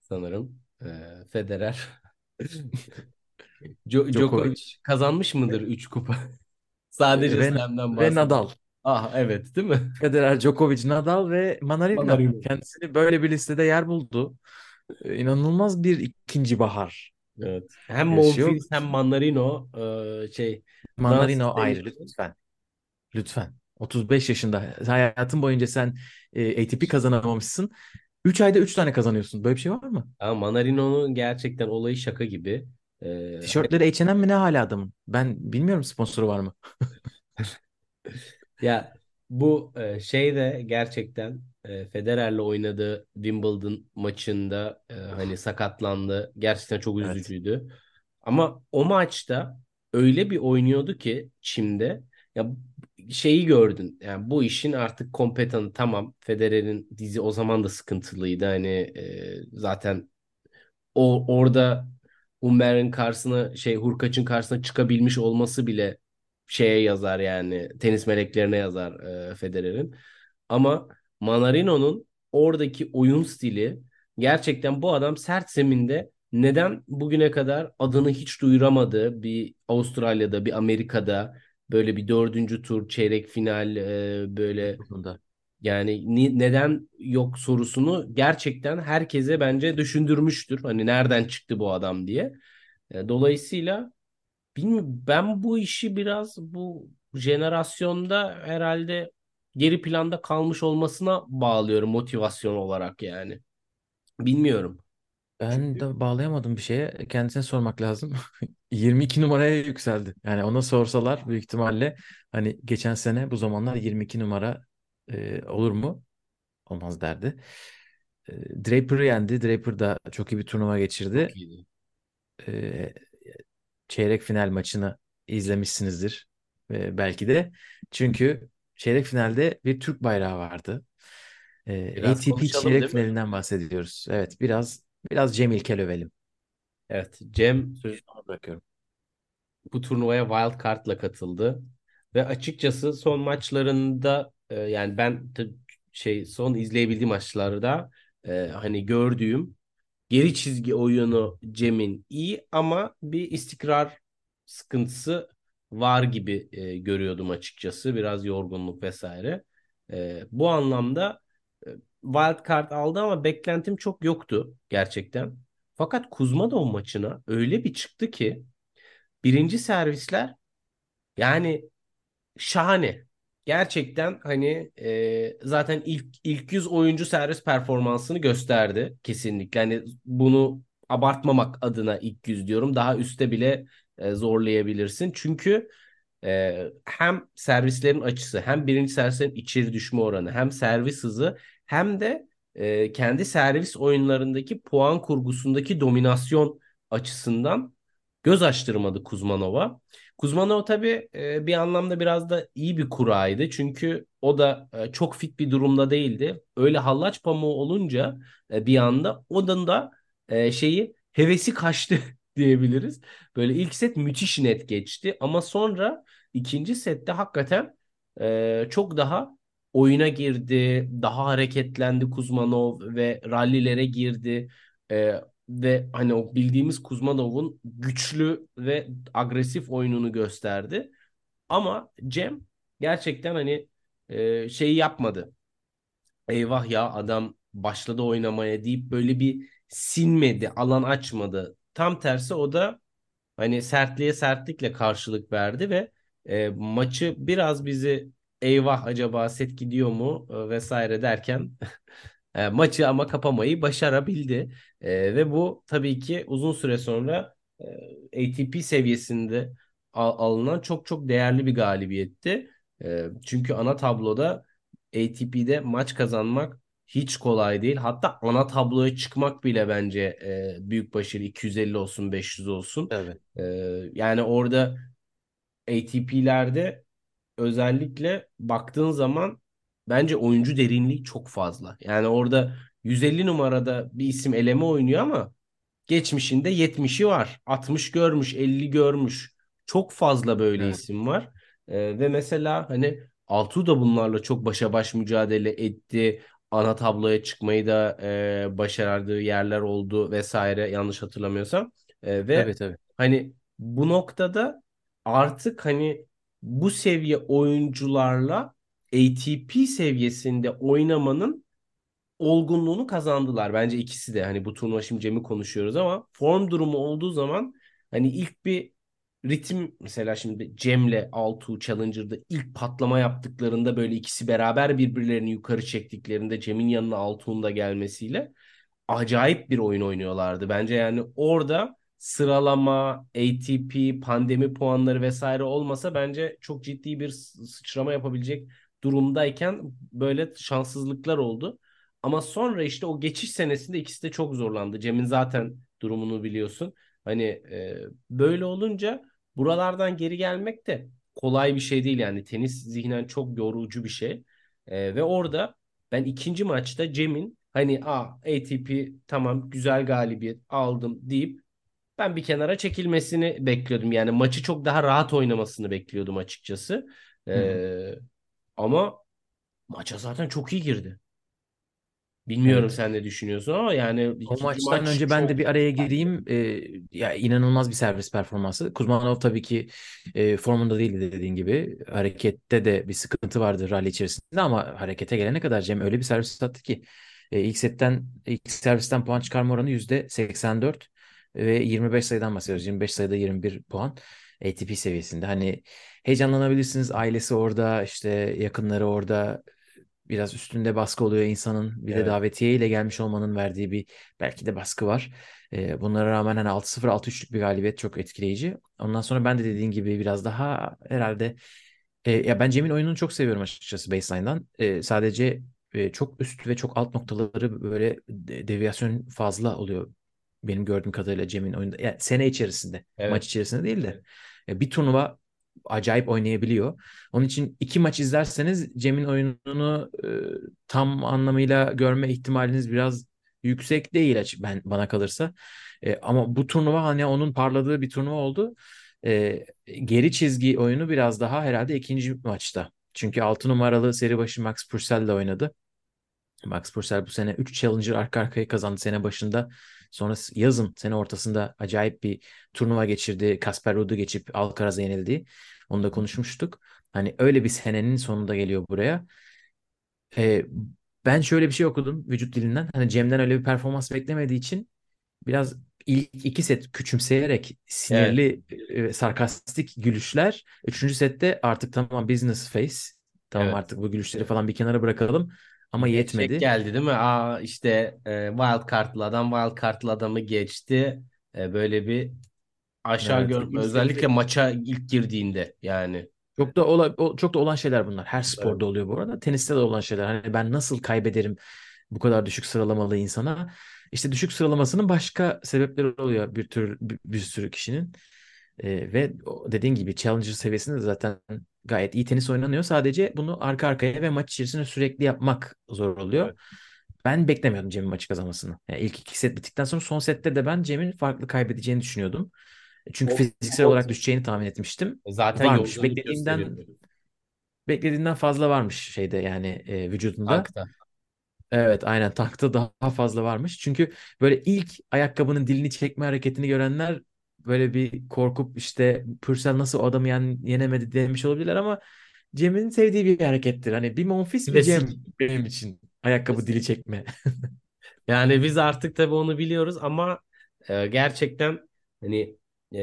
Speaker 3: sanırım. Ee, Federer. [LAUGHS] Jo-
Speaker 2: Djokovic.
Speaker 3: Kazanmış mıdır 3 kupa? [LAUGHS] Sadece
Speaker 2: Ve,
Speaker 3: Slam'den
Speaker 2: ve
Speaker 3: bahsediyorum.
Speaker 2: Nadal.
Speaker 3: Ah evet değil mi?
Speaker 2: Federer, Djokovic, Nadal ve Manarino.
Speaker 3: Manarino.
Speaker 2: Kendisini böyle bir listede yer buldu. Ee, İnanılmaz bir ikinci bahar
Speaker 3: Evet. Hem
Speaker 2: yaşıyor.
Speaker 3: Monfils hem Manarino e, şey
Speaker 2: Manarino ayrı lütfen. Lütfen. 35 yaşında. Hayatın boyunca sen e, ATP kazanamamışsın. 3 ayda 3 tane kazanıyorsun. Böyle bir şey var mı?
Speaker 3: Ama Manarino'nun gerçekten olayı şaka gibi. Ee,
Speaker 2: Tişörtleri H&M mi ne hala adamın? Ben bilmiyorum sponsoru var mı? [LAUGHS]
Speaker 3: Ya bu e, şey de gerçekten e, Federer'le oynadığı Wimbledon maçında e, hani sakatlandı. Gerçekten çok
Speaker 2: Evet.
Speaker 3: üzücüydü. Ama o maçta öyle bir oynuyordu ki Çim'de ya şeyi gördün. Yani bu işin artık kompetanı tamam. Federer'in dizi o zaman da sıkıntılıydı. Hani e, zaten o orada Umber'in karşısına şey Hurkaç'ın karşısına çıkabilmiş olması bile şeye yazar yani tenis meleklerine yazar e, Federer'in. Ama Manarino'nun oradaki oyun stili gerçekten bu adam sert zeminde neden bugüne kadar adını hiç duyuramadı bir Avustralya'da bir Amerika'da böyle bir dördüncü tur çeyrek final e, böyle yani ni- neden yok sorusunu gerçekten herkese bence düşündürmüştür. Hani nereden çıktı bu adam diye. E, Dolayısıyla bilmiyorum ben bu işi biraz bu jenerasyonda herhalde geri planda kalmış olmasına bağlıyorum motivasyon olarak yani. Bilmiyorum.
Speaker 2: Ben
Speaker 3: Çünkü
Speaker 2: de bağlayamadım bir şeye. Kendisine sormak lazım. [LAUGHS] 22 numaraya yükseldi. Yani ona sorsalar büyük ihtimalle hani geçen sene bu zamanlar 22 numara e, olur mu? Olmaz derdi. E, Draper'ı yendi. Draper da çok iyi bir turnuva geçirdi. E, çeyrek final maçını izlemişsinizdir e, belki de. Çünkü çeyrek finalde bir Türk bayrağı vardı. E,
Speaker 3: Biraz
Speaker 2: ATP çeyrek finalinden bahsediyoruz. Evet biraz biraz Cem İlkel övelim.
Speaker 3: Evet, Cem
Speaker 2: Sözü bırakıyorum.
Speaker 3: bu turnuvaya wild card'la katıldı ve açıkçası son maçlarında e, yani ben şey son izleyebildiğim maçlarda e, hani gördüğüm geri çizgi oyunu Cem'in iyi ama bir istikrar sıkıntısı var gibi e, görüyordum açıkçası. Biraz yorgunluk vesaire. E, bu anlamda e, wild card aldı ama beklentim çok yoktu gerçekten. Fakat Kuzmadov maçına öyle bir çıktı ki birinci servisler yani şahane. Gerçekten hani e, zaten ilk ilk 100 oyuncu servis performansını gösterdi kesinlikle. Hani bunu abartmamak adına ilk 100 diyorum. Daha üste bile e, zorlayabilirsin. Çünkü e, hem servislerin açısı, hem birinci servislerin içeri düşme oranı, hem servis hızı, hem de e, kendi servis oyunlarındaki puan kurgusundaki dominasyon açısından göz açtırmadı Kuzmanova. Kuzmanov tabii e, bir anlamda biraz da iyi bir kuraydı. Çünkü o da e, çok fit bir durumda değildi. Öyle hallaç pamuğu olunca e, bir anda onun da e, şeyi hevesi kaçtı [LAUGHS] diyebiliriz. Böyle ilk set müthiş net geçti ama sonra ikinci sette hakikaten e, çok daha oyuna girdi, daha hareketlendi Kuzmanov ve rallilere girdi. E, ve hani o bildiğimiz Kuzmanov'un güçlü ve agresif oyununu gösterdi. Ama Cem gerçekten hani e, şeyi yapmadı. Eyvah ya adam başladı oynamaya deyip böyle bir sinmedi, alan açmadı. Tam tersi o da hani sertliğe sertlikle karşılık verdi ve e, maçı biraz bizi eyvah acaba set gidiyor mu e, vesaire derken [LAUGHS] e, maçı ama kapamayı başarabildi. E, ve bu tabii ki uzun süre sonra ATP seviyesinde al- alınan çok çok değerli bir galibiyetti. Çünkü ana tabloda ATP'de maç kazanmak hiç kolay değil. Hatta ana tabloya çıkmak bile bence e, büyük başarı 250 olsun 500 olsun.
Speaker 2: Tabii.
Speaker 3: E, yani orada ATP'lerde özellikle baktığın zaman bence oyuncu derinliği çok fazla. Yani orada 150 numarada bir isim eleme oynuyor ama geçmişinde 70'i var. 60 görmüş, 50 görmüş. Çok fazla böyle
Speaker 2: Evet.
Speaker 3: isim var. Ee, ve mesela hani Altuğ da bunlarla çok başa baş mücadele etti. Ana tabloya çıkmayı da e, başardığı yerler oldu vesaire yanlış hatırlamıyorsam. E, ve
Speaker 2: Tabii tabii.
Speaker 3: hani bu noktada artık hani bu seviye oyuncularla ATP seviyesinde oynamanın olgunluğunu kazandılar. Bence ikisi de hani bu turnuva şimdi Cem'i konuşuyoruz ama form durumu olduğu zaman hani ilk bir ritim mesela şimdi Cem'le Altuğ Challenger'da ilk patlama yaptıklarında böyle ikisi beraber birbirlerini yukarı çektiklerinde Cem'in yanına Altuğ'un da gelmesiyle acayip bir oyun oynuyorlardı. Bence yani orada sıralama, ATP, pandemi puanları vesaire olmasa bence çok ciddi bir sı- sıçrama yapabilecek durumdayken böyle şanssızlıklar oldu. Ama sonra işte o geçiş senesinde ikisi de çok zorlandı. Cem'in zaten durumunu biliyorsun. Hani e, böyle olunca buralardan geri gelmek de kolay bir şey değil yani. Tenis zihnen çok yorucu bir şey. E, ve orada ben ikinci maçta Cem'in hani a ATP tamam güzel galibiyet aldım deyip ben bir kenara çekilmesini bekliyordum. Yani maçı çok daha rahat oynamasını bekliyordum açıkçası.
Speaker 2: Hı hı.
Speaker 3: E, ama maça zaten çok iyi girdi. Bilmiyorum
Speaker 2: Evet.
Speaker 3: sen ne düşünüyorsun ama yani
Speaker 2: O maçtan
Speaker 3: maç
Speaker 2: önce ben
Speaker 3: çok
Speaker 2: de bir araya gireyim. Ee, ya inanılmaz bir servis performansı. Kuzmanov tabii ki e, formunda değildi dediğin gibi. Harekette de bir sıkıntı vardı rally içerisinde ama harekete gelene kadar Cem öyle bir servis attı ki e, ilk setten ilk servisten puan çıkarma oranı %84 ve 25 sayıdan bahsediyoruz. 25 sayıda 21 puan ATP seviyesinde. Hani heyecanlanabilirsiniz. Ailesi orada, işte yakınları orada biraz üstünde baskı oluyor insanın. Bir de
Speaker 3: Evet.
Speaker 2: davetiye ile gelmiş olmanın verdiği bir belki de baskı var. E, bunlara rağmen hani 6-0 6-3'lük bir galibiyet çok etkileyici. Ondan sonra ben de dediğin gibi biraz daha herhalde e, ya ben Cem'in oyununu çok seviyorum açıkçası baseline'dan. E, sadece e, çok üst ve çok alt noktaları böyle de- deviyasyon fazla oluyor benim gördüğüm kadarıyla Cem'in oyunda. Yani sene içerisinde,
Speaker 3: Evet.
Speaker 2: maç içerisinde değil de e, bir turnuva acayip oynayabiliyor. Onun için iki maç izlerseniz Cem'in oyununu e, tam anlamıyla görme ihtimaliniz biraz yüksek değil açık ben bana kalırsa. E, ama bu turnuva hani onun parladığı bir turnuva oldu. E, geri çizgi oyunu biraz daha herhalde ikinci maçta. Çünkü 6 numaralı seri başı Max Purcell ile oynadı. Max Purcell bu sene 3 Challenger arka arkaya kazandı sene başında. Sonra yazın sene ortasında acayip bir turnuva geçirdi. Kasper Ruud'u geçip Alcaraz'a yenildi. Onu da konuşmuştuk. Hani öyle bir senenin sonunda geliyor buraya. Ee, ben şöyle bir şey okudum vücut dilinden. Hani Cem'den öyle bir performans beklemediği için biraz ilk iki set küçümseyerek sinirli, e, sarkastik gülüşler. Üçüncü sette artık tamam business face. Tamam
Speaker 3: Evet.
Speaker 2: artık bu gülüşleri falan bir kenara bırakalım. Ama yetmedi.
Speaker 3: Çek geldi değil mi? Aa işte e, wild card'lı adam wild card'lı adamı geçti. E, böyle bir aşağı
Speaker 2: Evet,
Speaker 3: gör
Speaker 2: ilk
Speaker 3: özellikle maça ilk girdiğinde yani.
Speaker 2: Çok da ola, çok da olan şeyler bunlar. Her sporda oluyor bu arada. Teniste de olan şeyler. Hani ben nasıl kaybederim bu kadar düşük sıralamalı insana? İşte düşük sıralamasının başka sebepleri oluyor bir tür bir, bir sürü kişinin. Ee, ve dediğin gibi Challenger seviyesinde de zaten gayet iyi tenis oynanıyor. Sadece bunu arka arkaya ve maç içerisinde sürekli yapmak zor oluyor.
Speaker 3: Evet.
Speaker 2: Ben beklemiyordum Cem'in maçı kazanmasını. Yani ilk iki set bittikten sonra son sette de ben Cem'in farklı kaybedeceğini düşünüyordum. Çünkü
Speaker 3: O-
Speaker 2: fiziksel
Speaker 3: o-
Speaker 2: olarak düşeceğini tahmin etmiştim.
Speaker 3: Zaten
Speaker 2: Varmış. Beklediğimden
Speaker 3: gösteriyor.
Speaker 2: beklediğinden fazla varmış şeyde yani e, vücudunda.
Speaker 3: Tankta.
Speaker 2: Evet aynen tankta daha fazla varmış. Çünkü böyle ilk ayakkabının dilini çekme hareketini görenler böyle bir korkup işte Pürsel nasıl o adamı yen, yenemedi demiş olabilirler ama Cem'in sevdiği bir harekettir. Hani bir Monfils bir Cem benim için ayakkabı dili çekme. [LAUGHS]
Speaker 3: Yani biz artık tabii onu biliyoruz ama e, gerçekten hani e,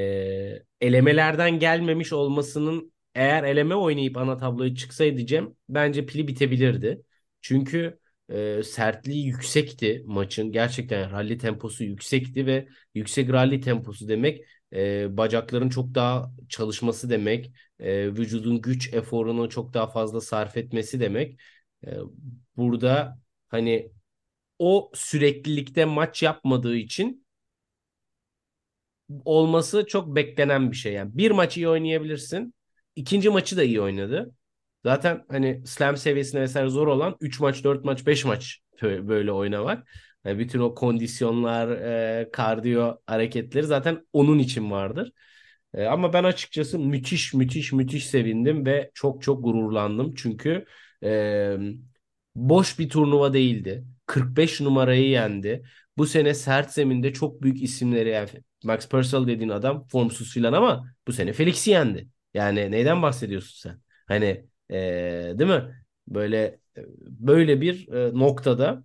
Speaker 3: elemelerden gelmemiş olmasının eğer eleme oynayıp ana tabloya çıksaydı Cem bence pili bitebilirdi. Çünkü e, sertliği yüksekti maçın. Gerçekten rally temposu yüksekti ve yüksek rally temposu demek e, bacakların çok daha çalışması demek. E, vücudun güç eforunu çok daha fazla sarf etmesi demek. E, burada hani o süreklilikte maç yapmadığı için olması çok beklenen bir şey. Yani bir maç iyi oynayabilirsin. İkinci maçı da iyi oynadı. Zaten hani slam seviyesine vesaire zor olan 3 maç, 4 maç, 5 maç bö- böyle oynamak. Yani bütün o kondisyonlar, e, kardiyo hareketleri zaten onun için vardır. E, ama ben açıkçası müthiş müthiş müthiş sevindim ve çok çok gururlandım. Çünkü e, boş bir turnuva değildi. 45 numarayı yendi. Bu sene sert zeminde çok büyük isimleri yani Max Purcell dediğin adam formsuz filan ama bu sene Felix'i yendi. Yani neyden bahsediyorsun sen? Hani e, değil mi? Böyle e, böyle bir e, noktada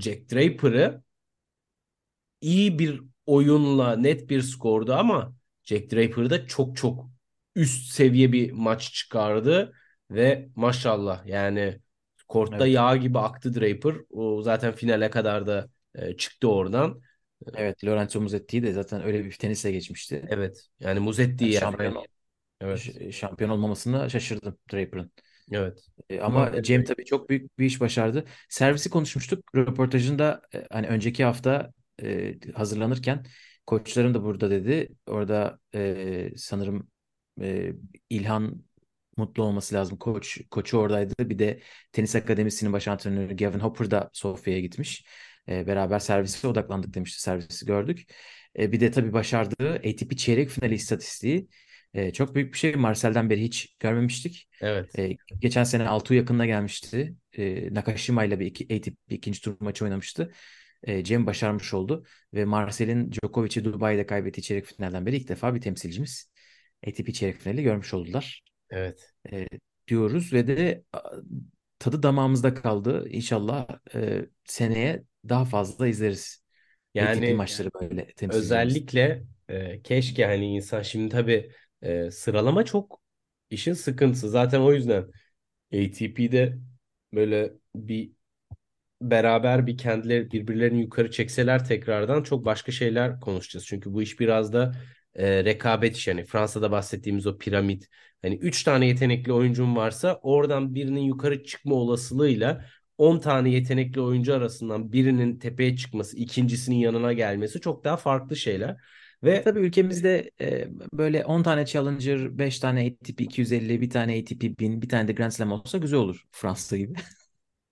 Speaker 3: Jack Draper'ı iyi bir oyunla net bir skordu ama Jack Draper da çok çok üst seviye bir maç çıkardı ve maşallah yani kortta
Speaker 2: Evet.
Speaker 3: yağ gibi aktı Draper. O zaten finale kadar da e, çıktı oradan.
Speaker 2: Evet Lorenzo Musetti'yi de zaten öyle bir tenisle geçmişti.
Speaker 3: Evet. Yani Musetti
Speaker 2: Yani
Speaker 3: yani. Evet.
Speaker 2: ş- şampiyon olmamasına şaşırdım Draper'ın.
Speaker 3: Evet.
Speaker 2: E,
Speaker 3: Ama
Speaker 2: Ama Cem tabii çok büyük bir iş başardı. Servisi konuşmuştuk. Röportajında e, hani önceki hafta e, hazırlanırken koçlarım da burada dedi. Orada e, sanırım e, İlhan mutlu olması lazım. Koç koçu oradaydı. Bir de tenis akademisinin baş antrenörü Gavin Hopper da Sofya'ya gitmiş. E, beraber servise odaklandık demişti. Servisi gördük. E, bir de tabii başardığı ATP çeyrek finali istatistiği e, çok büyük bir şey. Marcel'den beri hiç görmemiştik.
Speaker 3: Evet.
Speaker 2: E, geçen sene Altuğ yakınına gelmişti. E, Nakashima ile bir iki, ATP ikinci tur maçı oynamıştı. E, Cem başarmış oldu. Ve Marcel'in Djokovic'i Dubai'de kaybettiği çeyrek finalden beri ilk defa bir temsilcimiz ATP çeyrek finali görmüş oldular
Speaker 3: Evet.
Speaker 2: e, diyoruz. Ve de tadı damağımızda kaldı. İnşallah e, seneye daha fazla izleriz. ATP
Speaker 3: Yani
Speaker 2: maçları böyle temsilcimiz.
Speaker 3: özellikle e, keşke hani insan şimdi tabii e, sıralama çok işin sıkıntısı. Zaten o yüzden ATP'de böyle bir beraber bir kendileri birbirlerini yukarı çekseler tekrardan çok başka şeyler konuşacağız. Çünkü bu iş biraz da e, rekabet işi. Yani Fransa'da bahsettiğimiz o piramit. Hani 3 tane yetenekli oyuncun varsa oradan birinin yukarı çıkma olasılığıyla 10 tane yetenekli oyuncu arasından birinin tepeye çıkması, ikincisinin yanına gelmesi çok daha farklı şeyler. Ve
Speaker 2: Tabii ülkemizde e, böyle 10 tane Challenger, 5 tane ATP 250, bir tane ATP 1000, bir tane de Grand Slam olsa güzel olur Fransa gibi. [LAUGHS]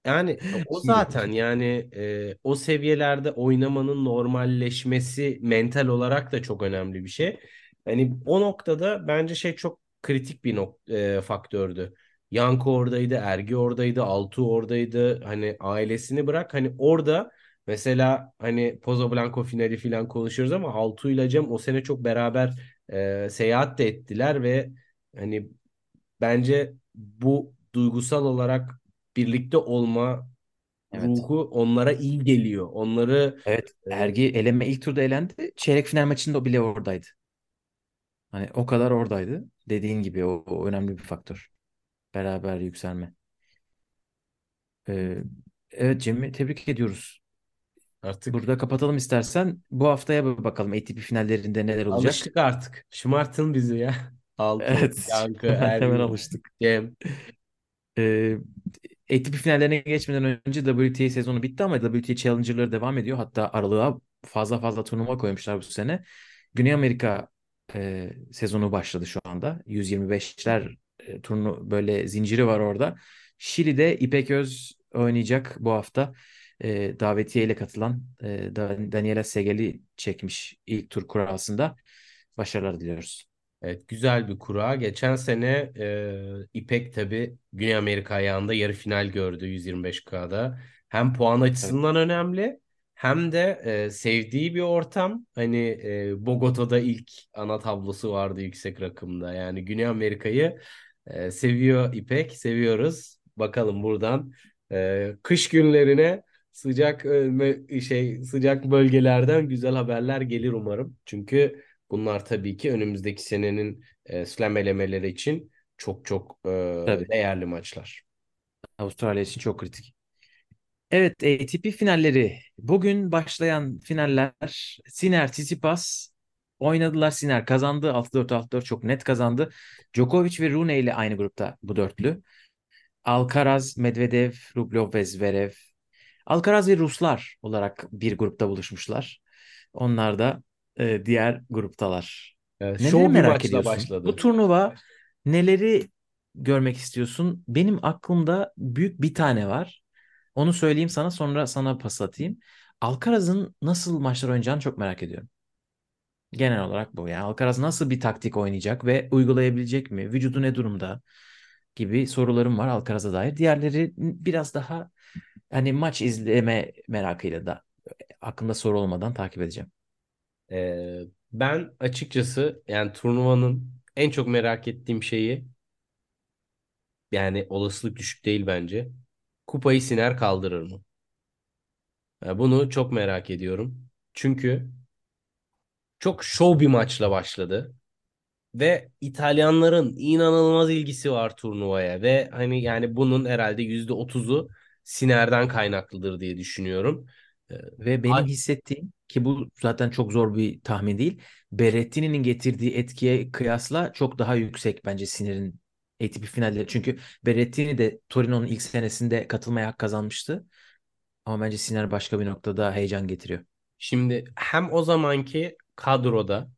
Speaker 3: Yani [LAUGHS] o zaten yani e, o seviyelerde oynamanın normalleşmesi mental olarak da çok önemli bir şey. Hani o noktada bence şey çok kritik bir nok e, faktördü. Yanko oradaydı, Ergi oradaydı, Altuğ oradaydı. Hani ailesini bırak hani orada mesela hani Pozo Blanco finali falan konuşuyoruz ama Altuğ ile Cem o sene çok beraber e, seyahat de ettiler ve hani bence bu duygusal olarak birlikte olma
Speaker 2: Evet.
Speaker 3: ruhu onlara iyi geliyor. Onları
Speaker 2: Evet,
Speaker 3: e,
Speaker 2: Ergi eleme ilk turda elendi. Çeyrek final maçında o bile oradaydı. Hani o kadar oradaydı. Dediğin gibi o, o önemli bir faktör. Beraber yükselme. Ee, evet Cem'i tebrik ediyoruz.
Speaker 3: Artık
Speaker 2: Burada kapatalım istersen. Bu haftaya bir bakalım ATP finallerinde neler olacak.
Speaker 3: alıştık artık. Şımartın bizi ya. [LAUGHS] Altı,
Speaker 2: Evet.
Speaker 3: Yankı, [LAUGHS]
Speaker 2: Hemen
Speaker 3: Ergin,
Speaker 2: alıştık.
Speaker 3: Cem.
Speaker 2: Ee, ATP finallerine geçmeden önce WTA sezonu bitti ama WTA Challenger'ları devam ediyor. Hatta aralığa fazla fazla turnuva koymuşlar bu sene. Güney Amerika e, sezonu başladı şu anda. 125'ler e, turnu böyle zinciri var orada. Şili'de İpek Öz oynayacak bu hafta. E, davetiye ile katılan e, Da- Daniela Segeli çekmiş ilk tur kurasında. Başarılar diliyoruz.
Speaker 3: Evet güzel bir kura. Geçen sene e, İpek tabii Güney Amerika ayağında yarı final gördü 125K'da. Hem puan
Speaker 2: Evet.
Speaker 3: açısından önemli hem de e, sevdiği bir ortam. Hani e, Bogota'da ilk ana tablosu vardı yüksek rakımda. Yani Güney Amerika'yı e, seviyor İpek, seviyoruz. Bakalım buradan e, kış günlerine sıcak e, şey sıcak bölgelerden güzel haberler gelir umarım. Çünkü Bunlar tabii ki önümüzdeki senenin e, slam elemeleri için çok çok e,
Speaker 2: Tabii.
Speaker 3: değerli maçlar.
Speaker 2: Avustralya için çok kritik. Evet, ATP finalleri. Bugün başlayan finaller Sinner, Tsitsipas oynadılar. Sinner kazandı. 6-4, 6-4 çok net kazandı. Djokovic ve Rune ile aynı grupta bu dörtlü. Alcaraz, Medvedev, Rublev ve Zverev. Alcaraz ve Ruslar olarak bir grupta buluşmuşlar. Onlar da e, diğer gruptalar.
Speaker 3: E,
Speaker 2: Neleri merak ediyorsun?
Speaker 3: başladı.
Speaker 2: Bu turnuva neleri görmek istiyorsun? Benim aklımda büyük bir tane var. Onu söyleyeyim sana sonra sana pas atayım. Alcaraz'ın nasıl maçlar oynayacağını çok merak ediyorum. Genel olarak bu. Yani Alcaraz nasıl bir taktik oynayacak ve uygulayabilecek mi? Vücudu ne durumda? Gibi sorularım var Alcaraz'a dair. Diğerleri biraz daha hani maç izleme merakıyla da aklımda soru olmadan takip edeceğim.
Speaker 3: E, ben açıkçası yani turnuvanın en çok merak ettiğim şeyi yani olasılık düşük değil bence. Kupayı Sinner kaldırır mı? E, bunu çok merak ediyorum. Çünkü çok şov bir maçla başladı. Ve İtalyanların inanılmaz ilgisi var turnuvaya ve hani yani bunun herhalde yüzde otuzu Siner'den kaynaklıdır diye düşünüyorum. Ee,
Speaker 2: Ve benim
Speaker 3: Ay-
Speaker 2: hissettiğim ki bu zaten çok zor bir tahmin değil. Berrettini'nin getirdiği etkiye kıyasla çok daha yüksek bence Sinner'in ATP finalleri. Çünkü Berrettini de Torino'nun ilk senesinde katılmaya hak kazanmıştı. Ama bence Sinner başka bir noktada heyecan getiriyor.
Speaker 3: Şimdi hem o zamanki kadroda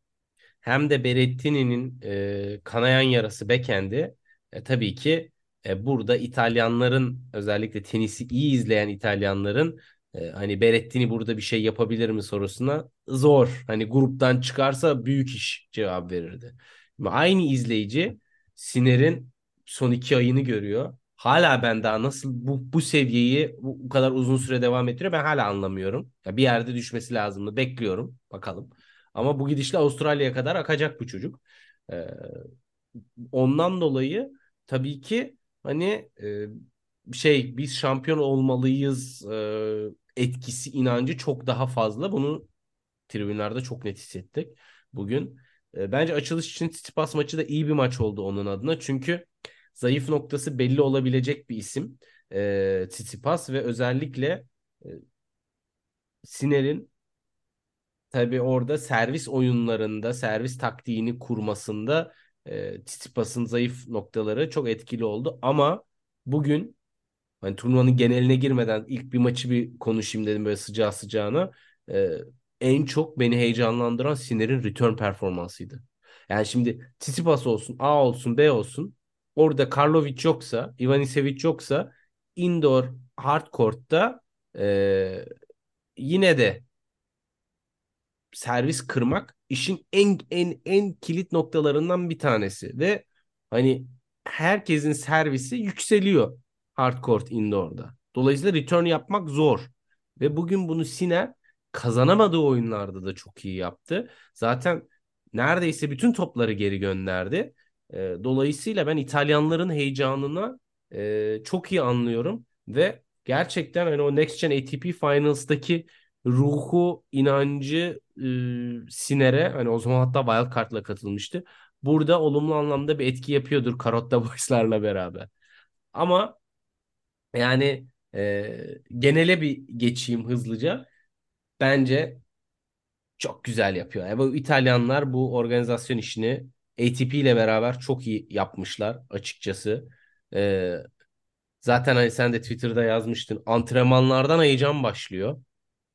Speaker 3: hem de Berrettini'nin e, kanayan yarası bekendi. E, tabii ki e, burada İtalyanların özellikle tenisi iyi izleyen İtalyanların e, hani Berrettini burada bir şey yapabilir mi sorusuna zor. Hani gruptan çıkarsa büyük iş cevap verirdi. Ama aynı izleyici Siner'in son iki ayını görüyor. Hala ben daha nasıl bu, bu seviyeyi bu, bu kadar uzun süre devam ettiriyor ben hala anlamıyorum. Ya bir yerde düşmesi lazımdı. Bekliyorum. Bakalım. Ama bu gidişle Avustralya'ya kadar akacak bu çocuk. Ee, ondan dolayı tabii ki hani e, şey biz şampiyon olmalıyız e, etkisi inancı çok daha fazla. Bunu tribünlerde çok net hissettik bugün. E, bence açılış için Tsitsipas maçı da iyi bir maç oldu onun adına. Çünkü zayıf noktası belli olabilecek bir isim. e, Tsitsipas ve özellikle e, Sinner'in tabii orada servis oyunlarında, servis taktiğini kurmasında e, Tsitsipas'ın zayıf noktaları çok etkili oldu. Ama bugün hani turnuvanın geneline girmeden ilk bir maçı bir konuşayım dedim böyle sıcağı sıcağına. E, en çok beni heyecanlandıran Sinner'in return performansıydı. Yani şimdi Tsitsipas olsun, A olsun, B olsun. Orada Karlovic yoksa, Ivanisevic yoksa indoor hard court'ta e, yine de servis kırmak işin en en en kilit noktalarından bir tanesi ve hani herkesin servisi yükseliyor hardcourt indoor'da. Dolayısıyla return yapmak zor. Ve bugün bunu Siner kazanamadığı oyunlarda da çok iyi yaptı. Zaten neredeyse bütün topları geri gönderdi. E, dolayısıyla ben İtalyanların heyecanına e, çok iyi anlıyorum ve gerçekten hani o Next Gen ATP Finals'daki ruhu, inancı e, Siner'e hani o zaman hatta Wildcard'la katılmıştı. Burada olumlu anlamda bir etki yapıyordur Karotta [LAUGHS] Boys'larla beraber. Ama yani e, genele bir geçeyim hızlıca. Bence çok güzel yapıyor. Yani bu İtalyanlar bu organizasyon işini ATP ile beraber çok iyi yapmışlar açıkçası. Ee, zaten hani sen de Twitter'da yazmıştın. Antrenmanlardan heyecan başlıyor.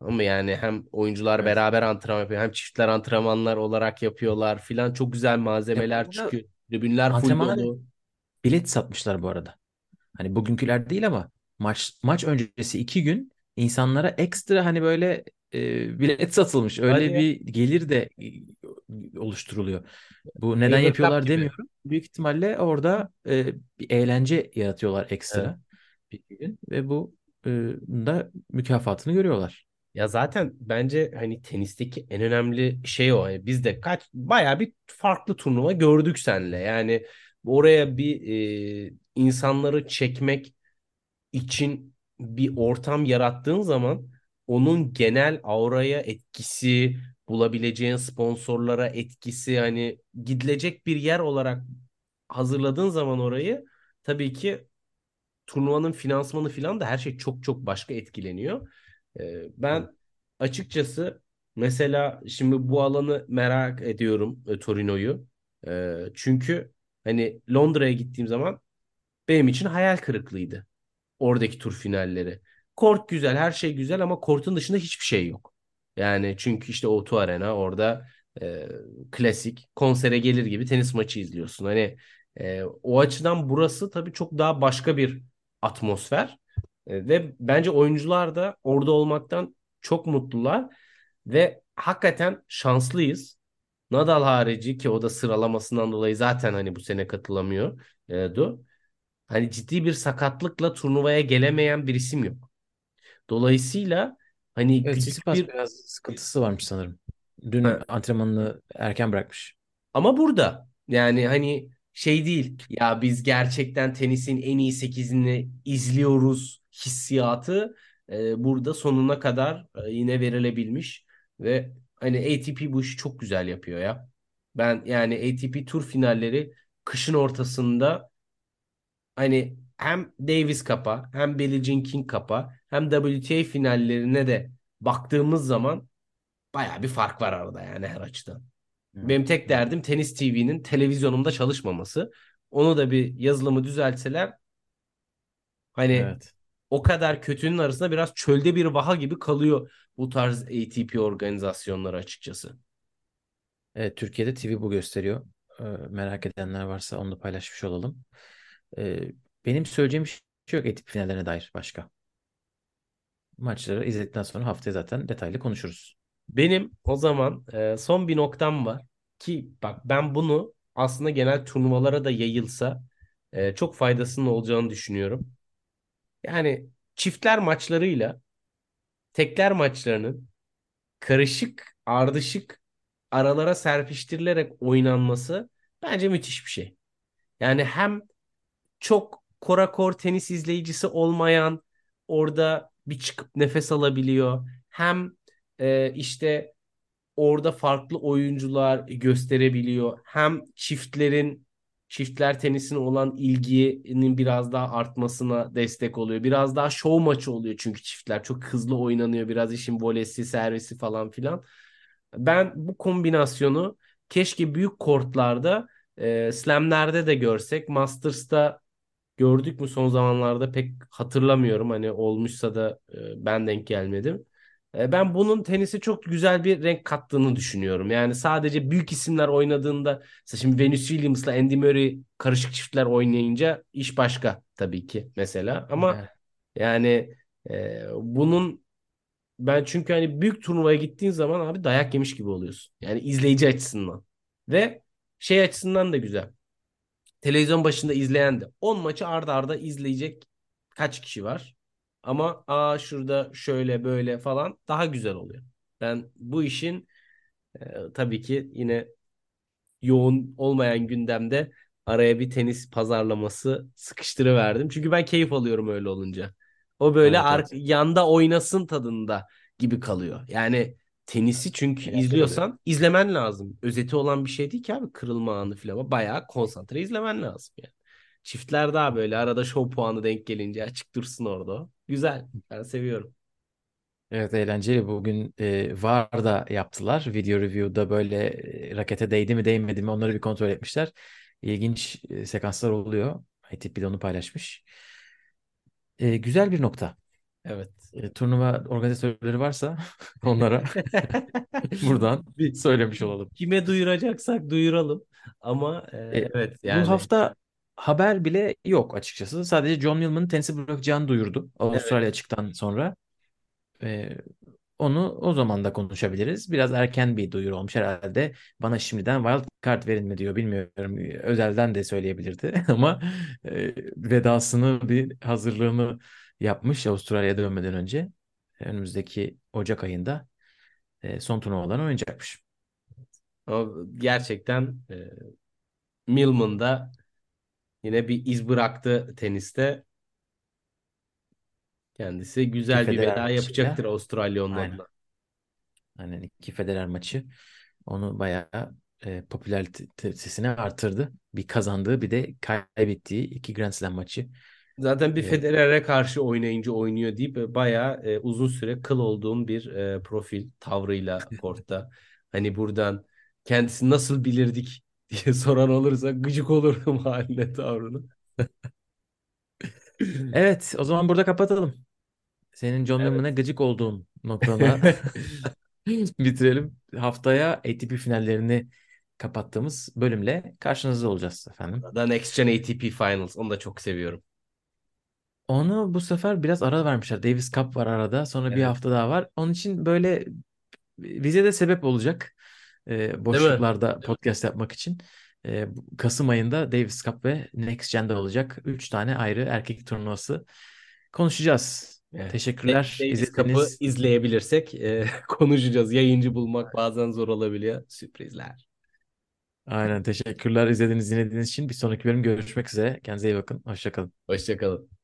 Speaker 3: Ama yani hem oyuncular
Speaker 2: Evet.
Speaker 3: beraber antrenman yapıyor hem çiftler antrenmanlar olarak yapıyorlar filan. Çok güzel malzemeler
Speaker 2: Ya burada
Speaker 3: çıkıyor. Tribünler full
Speaker 2: antrenmanlar
Speaker 3: dolu.
Speaker 2: bilet satmışlar bu arada. Hani bugünküler değil ama maç maç öncesi iki gün insanlara ekstra hani böyle e, bilet satılmış. Öyle
Speaker 3: Hadi ya.
Speaker 2: bir gelir de e, oluşturuluyor. Bu neden
Speaker 3: Eurocup
Speaker 2: yapıyorlar
Speaker 3: gibi.
Speaker 2: demiyorum. Büyük ihtimalle orada e, bir eğlence yaratıyorlar
Speaker 3: Evet.
Speaker 2: ekstra bir gün ve bu e, da mükafatını görüyorlar.
Speaker 3: Ya zaten bence hani tenisteki en önemli şey o. Yani biz de kaç bayağı bir farklı turnuva gördük seninle. Yani oraya bir e, insanları çekmek için bir ortam yarattığın zaman onun genel auraya etkisi, bulabileceğin sponsorlara etkisi hani gidilecek bir yer olarak hazırladığın zaman orayı tabii ki turnuvanın finansmanı falan da her şey çok çok başka etkileniyor. Ee, ben açıkçası mesela şimdi bu alanı merak ediyorum e, Torino'yu. Ee, çünkü hani Londra'ya gittiğim zaman benim için hayal kırıklığıydı oradaki tur finalleri. Kort güzel, her şey güzel ama kortun dışında hiçbir şey yok. Yani çünkü işte O2 Arena orada e, klasik konsere gelir gibi tenis maçı izliyorsun. Hani e, o açıdan burası tabii çok daha başka bir atmosfer. E, ve bence oyuncular da orada olmaktan çok mutlular ve hakikaten şanslıyız. Nadal harici ki o da sıralamasından dolayı zaten hani bu sene katılamıyordu. Hani ciddi bir sakatlıkla turnuvaya gelemeyen bir isim yok. Dolayısıyla hani
Speaker 2: Evet,
Speaker 3: küçük bir
Speaker 2: biraz sıkıntısı varmış sanırım. Dün
Speaker 3: Ha.
Speaker 2: antrenmanını erken bırakmış.
Speaker 3: ama burada yani hani şey değil ya biz gerçekten tenisin en iyi sekizini izliyoruz hissiyatı e, burada sonuna kadar e, yine verilebilmiş ve hani ATP bu işi çok güzel yapıyor ya. Ben yani ATP tur finalleri kışın ortasında hani hem Davis Cup'a hem Billie Jean King Cup'a hem WTA finallerine de baktığımız zaman baya bir fark var arada yani her açıdan. Benim tek derdim Tenis TV'nin televizyonumda çalışmaması. Onu da bir yazılımı düzeltseler hani
Speaker 2: Evet.
Speaker 3: O kadar kötünün arasında biraz çölde bir vaha gibi kalıyor bu tarz ATP organizasyonları açıkçası.
Speaker 2: Evet, Türkiye'de TV bu gösteriyor. Ee, merak edenler varsa onu da paylaşmış olalım. Ee, benim söyleyeceğim şey yok ATP finallerine dair başka. Maçları izledikten sonra haftaya zaten detaylı konuşuruz.
Speaker 3: Benim o zaman e, son bir noktam var ki bak ben bunu aslında genel turnuvalara da yayılsa e, çok faydasının olacağını düşünüyorum. Yani çiftler maçlarıyla tekler maçlarının karışık, ardışık aralara serpiştirilerek oynanması bence müthiş bir şey. Yani hem çok korakor tenis izleyicisi olmayan orada bir çıkıp nefes alabiliyor. Hem e, işte orada farklı oyuncular gösterebiliyor. Hem çiftlerin çiftler tenisine olan ilginin biraz daha artmasına destek oluyor. Biraz daha şov maçı oluyor çünkü çiftler çok hızlı oynanıyor. Biraz işin volesi, servisi falan filan. Ben bu kombinasyonu keşke büyük kortlarda, e, slamlerde de görsek. Masters'ta gördük mü son zamanlarda pek hatırlamıyorum. Hani olmuşsa da e, ben denk gelmedim. E, ben bunun tenise çok güzel bir renk kattığını düşünüyorum. Yani sadece büyük isimler oynadığında mesela şimdi Venus Williams'la Andy Murray karışık çiftler oynayınca iş başka tabii ki mesela. Ama
Speaker 2: Evet.
Speaker 3: yani e, bunun ben çünkü hani büyük turnuvaya gittiğin zaman abi dayak yemiş gibi oluyorsun. Yani izleyici açısından. Ve şey açısından da güzel. Televizyon başında izleyen de 10 maçı arda arda izleyecek kaç kişi var? Ama aa şurada şöyle böyle falan daha güzel oluyor. Ben bu işin e, tabii ki yine yoğun olmayan gündemde araya bir tenis pazarlaması sıkıştırıverdim. Çünkü ben keyif alıyorum öyle olunca. O böyle
Speaker 2: Evet, evet.
Speaker 3: yanda oynasın tadında gibi kalıyor. Yani tenisi çünkü
Speaker 2: Eğlenceli
Speaker 3: izliyorsan izlemen lazım. Özeti olan bir şey değil ki abi kırılma anı falan. Bayağı konsantre izlemen lazım yani. Çiftler daha böyle arada şov puanı denk gelince açık dursun orada. Güzel. Ben seviyorum.
Speaker 2: Evet eğlenceli. Bugün e, VAR da yaptılar. Video review'da böyle e, rakete değdi mi değmedi mi onları bir kontrol etmişler. İlginç e, sekanslar oluyor. ATP de onu paylaşmış. E, güzel bir nokta.
Speaker 3: Evet.
Speaker 2: E, turnuva organizatörleri varsa [LAUGHS] onlara [LAUGHS] buradan
Speaker 3: Bir-
Speaker 2: söylemiş olalım.
Speaker 3: Kime duyuracaksak duyuralım. Ama e,
Speaker 2: E,
Speaker 3: evet yani.
Speaker 2: Bu hafta haber bile yok açıkçası. Sadece John Millman'ın tenisi bırakacağını duyurdu Avustralya açıktan sonra. E, onu o zaman da konuşabiliriz. Biraz erken bir duyuru olmuş herhalde. Bana şimdiden wild card verin mi diyor bilmiyorum. Özelden de söyleyebilirdi [LAUGHS] ama e, vedasını bir hazırlığını yapmış Avustralya'ya dönmeden önce. Önümüzdeki Ocak ayında e, son turnuvalarını oynayacakmış.
Speaker 3: Gerçekten e, Millman da yine bir iz bıraktı teniste. Kendisi güzel bir
Speaker 2: Federer
Speaker 3: veda
Speaker 2: maçıyla.
Speaker 3: yapacaktır Avustralya onun
Speaker 2: Aynen.
Speaker 3: adına.
Speaker 2: Aynen iki Federer maçı onu bayağı e, popülaritesini artırdı. Bir kazandığı bir de kaybettiği iki Grand Slam maçı.
Speaker 3: Zaten bir
Speaker 2: Evet.
Speaker 3: Federer'e karşı oynayınca oynuyor deyip e, bayağı e, uzun süre kıl olduğum bir e, profil tavrıyla [LAUGHS] kortta. Hani buradan kendisi nasıl bilirdik diye soran olursa gıcık olurum [LAUGHS] haline tavrını.
Speaker 2: Evet, o zaman burada kapatalım. Senin John
Speaker 3: Evet.
Speaker 2: Millman'a gıcık olduğun noktada [LAUGHS] [LAUGHS] bitirelim. Haftaya ATP finallerini kapattığımız bölümle karşınızda olacağız efendim.
Speaker 3: Da Next Gen ATP Finals. Onu da çok seviyorum.
Speaker 2: Onu bu sefer biraz ara vermişler. Davis Cup var arada. Sonra bir
Speaker 3: Evet.
Speaker 2: hafta daha var. Onun için böyle bize de sebep olacak. Ee, boşluklarda podcast yapmak için. Bu- Kasım ayında Davis Cup ve Next Gen'de olacak. Üç tane ayrı erkek turnuvası konuşacağız.
Speaker 3: Evet.
Speaker 2: Teşekkürler.
Speaker 3: Davis Cup'ı izleyebilirsek e, [LAUGHS] konuşacağız. Yayıncı bulmak bazen zor olabiliyor. Sürprizler.
Speaker 2: Aynen teşekkürler izlediğiniz dinlediğiniz için. Bir sonraki bölüm görüşmek üzere. Kendinize iyi bakın. Hoşça kalın.
Speaker 3: Hoşçakalın.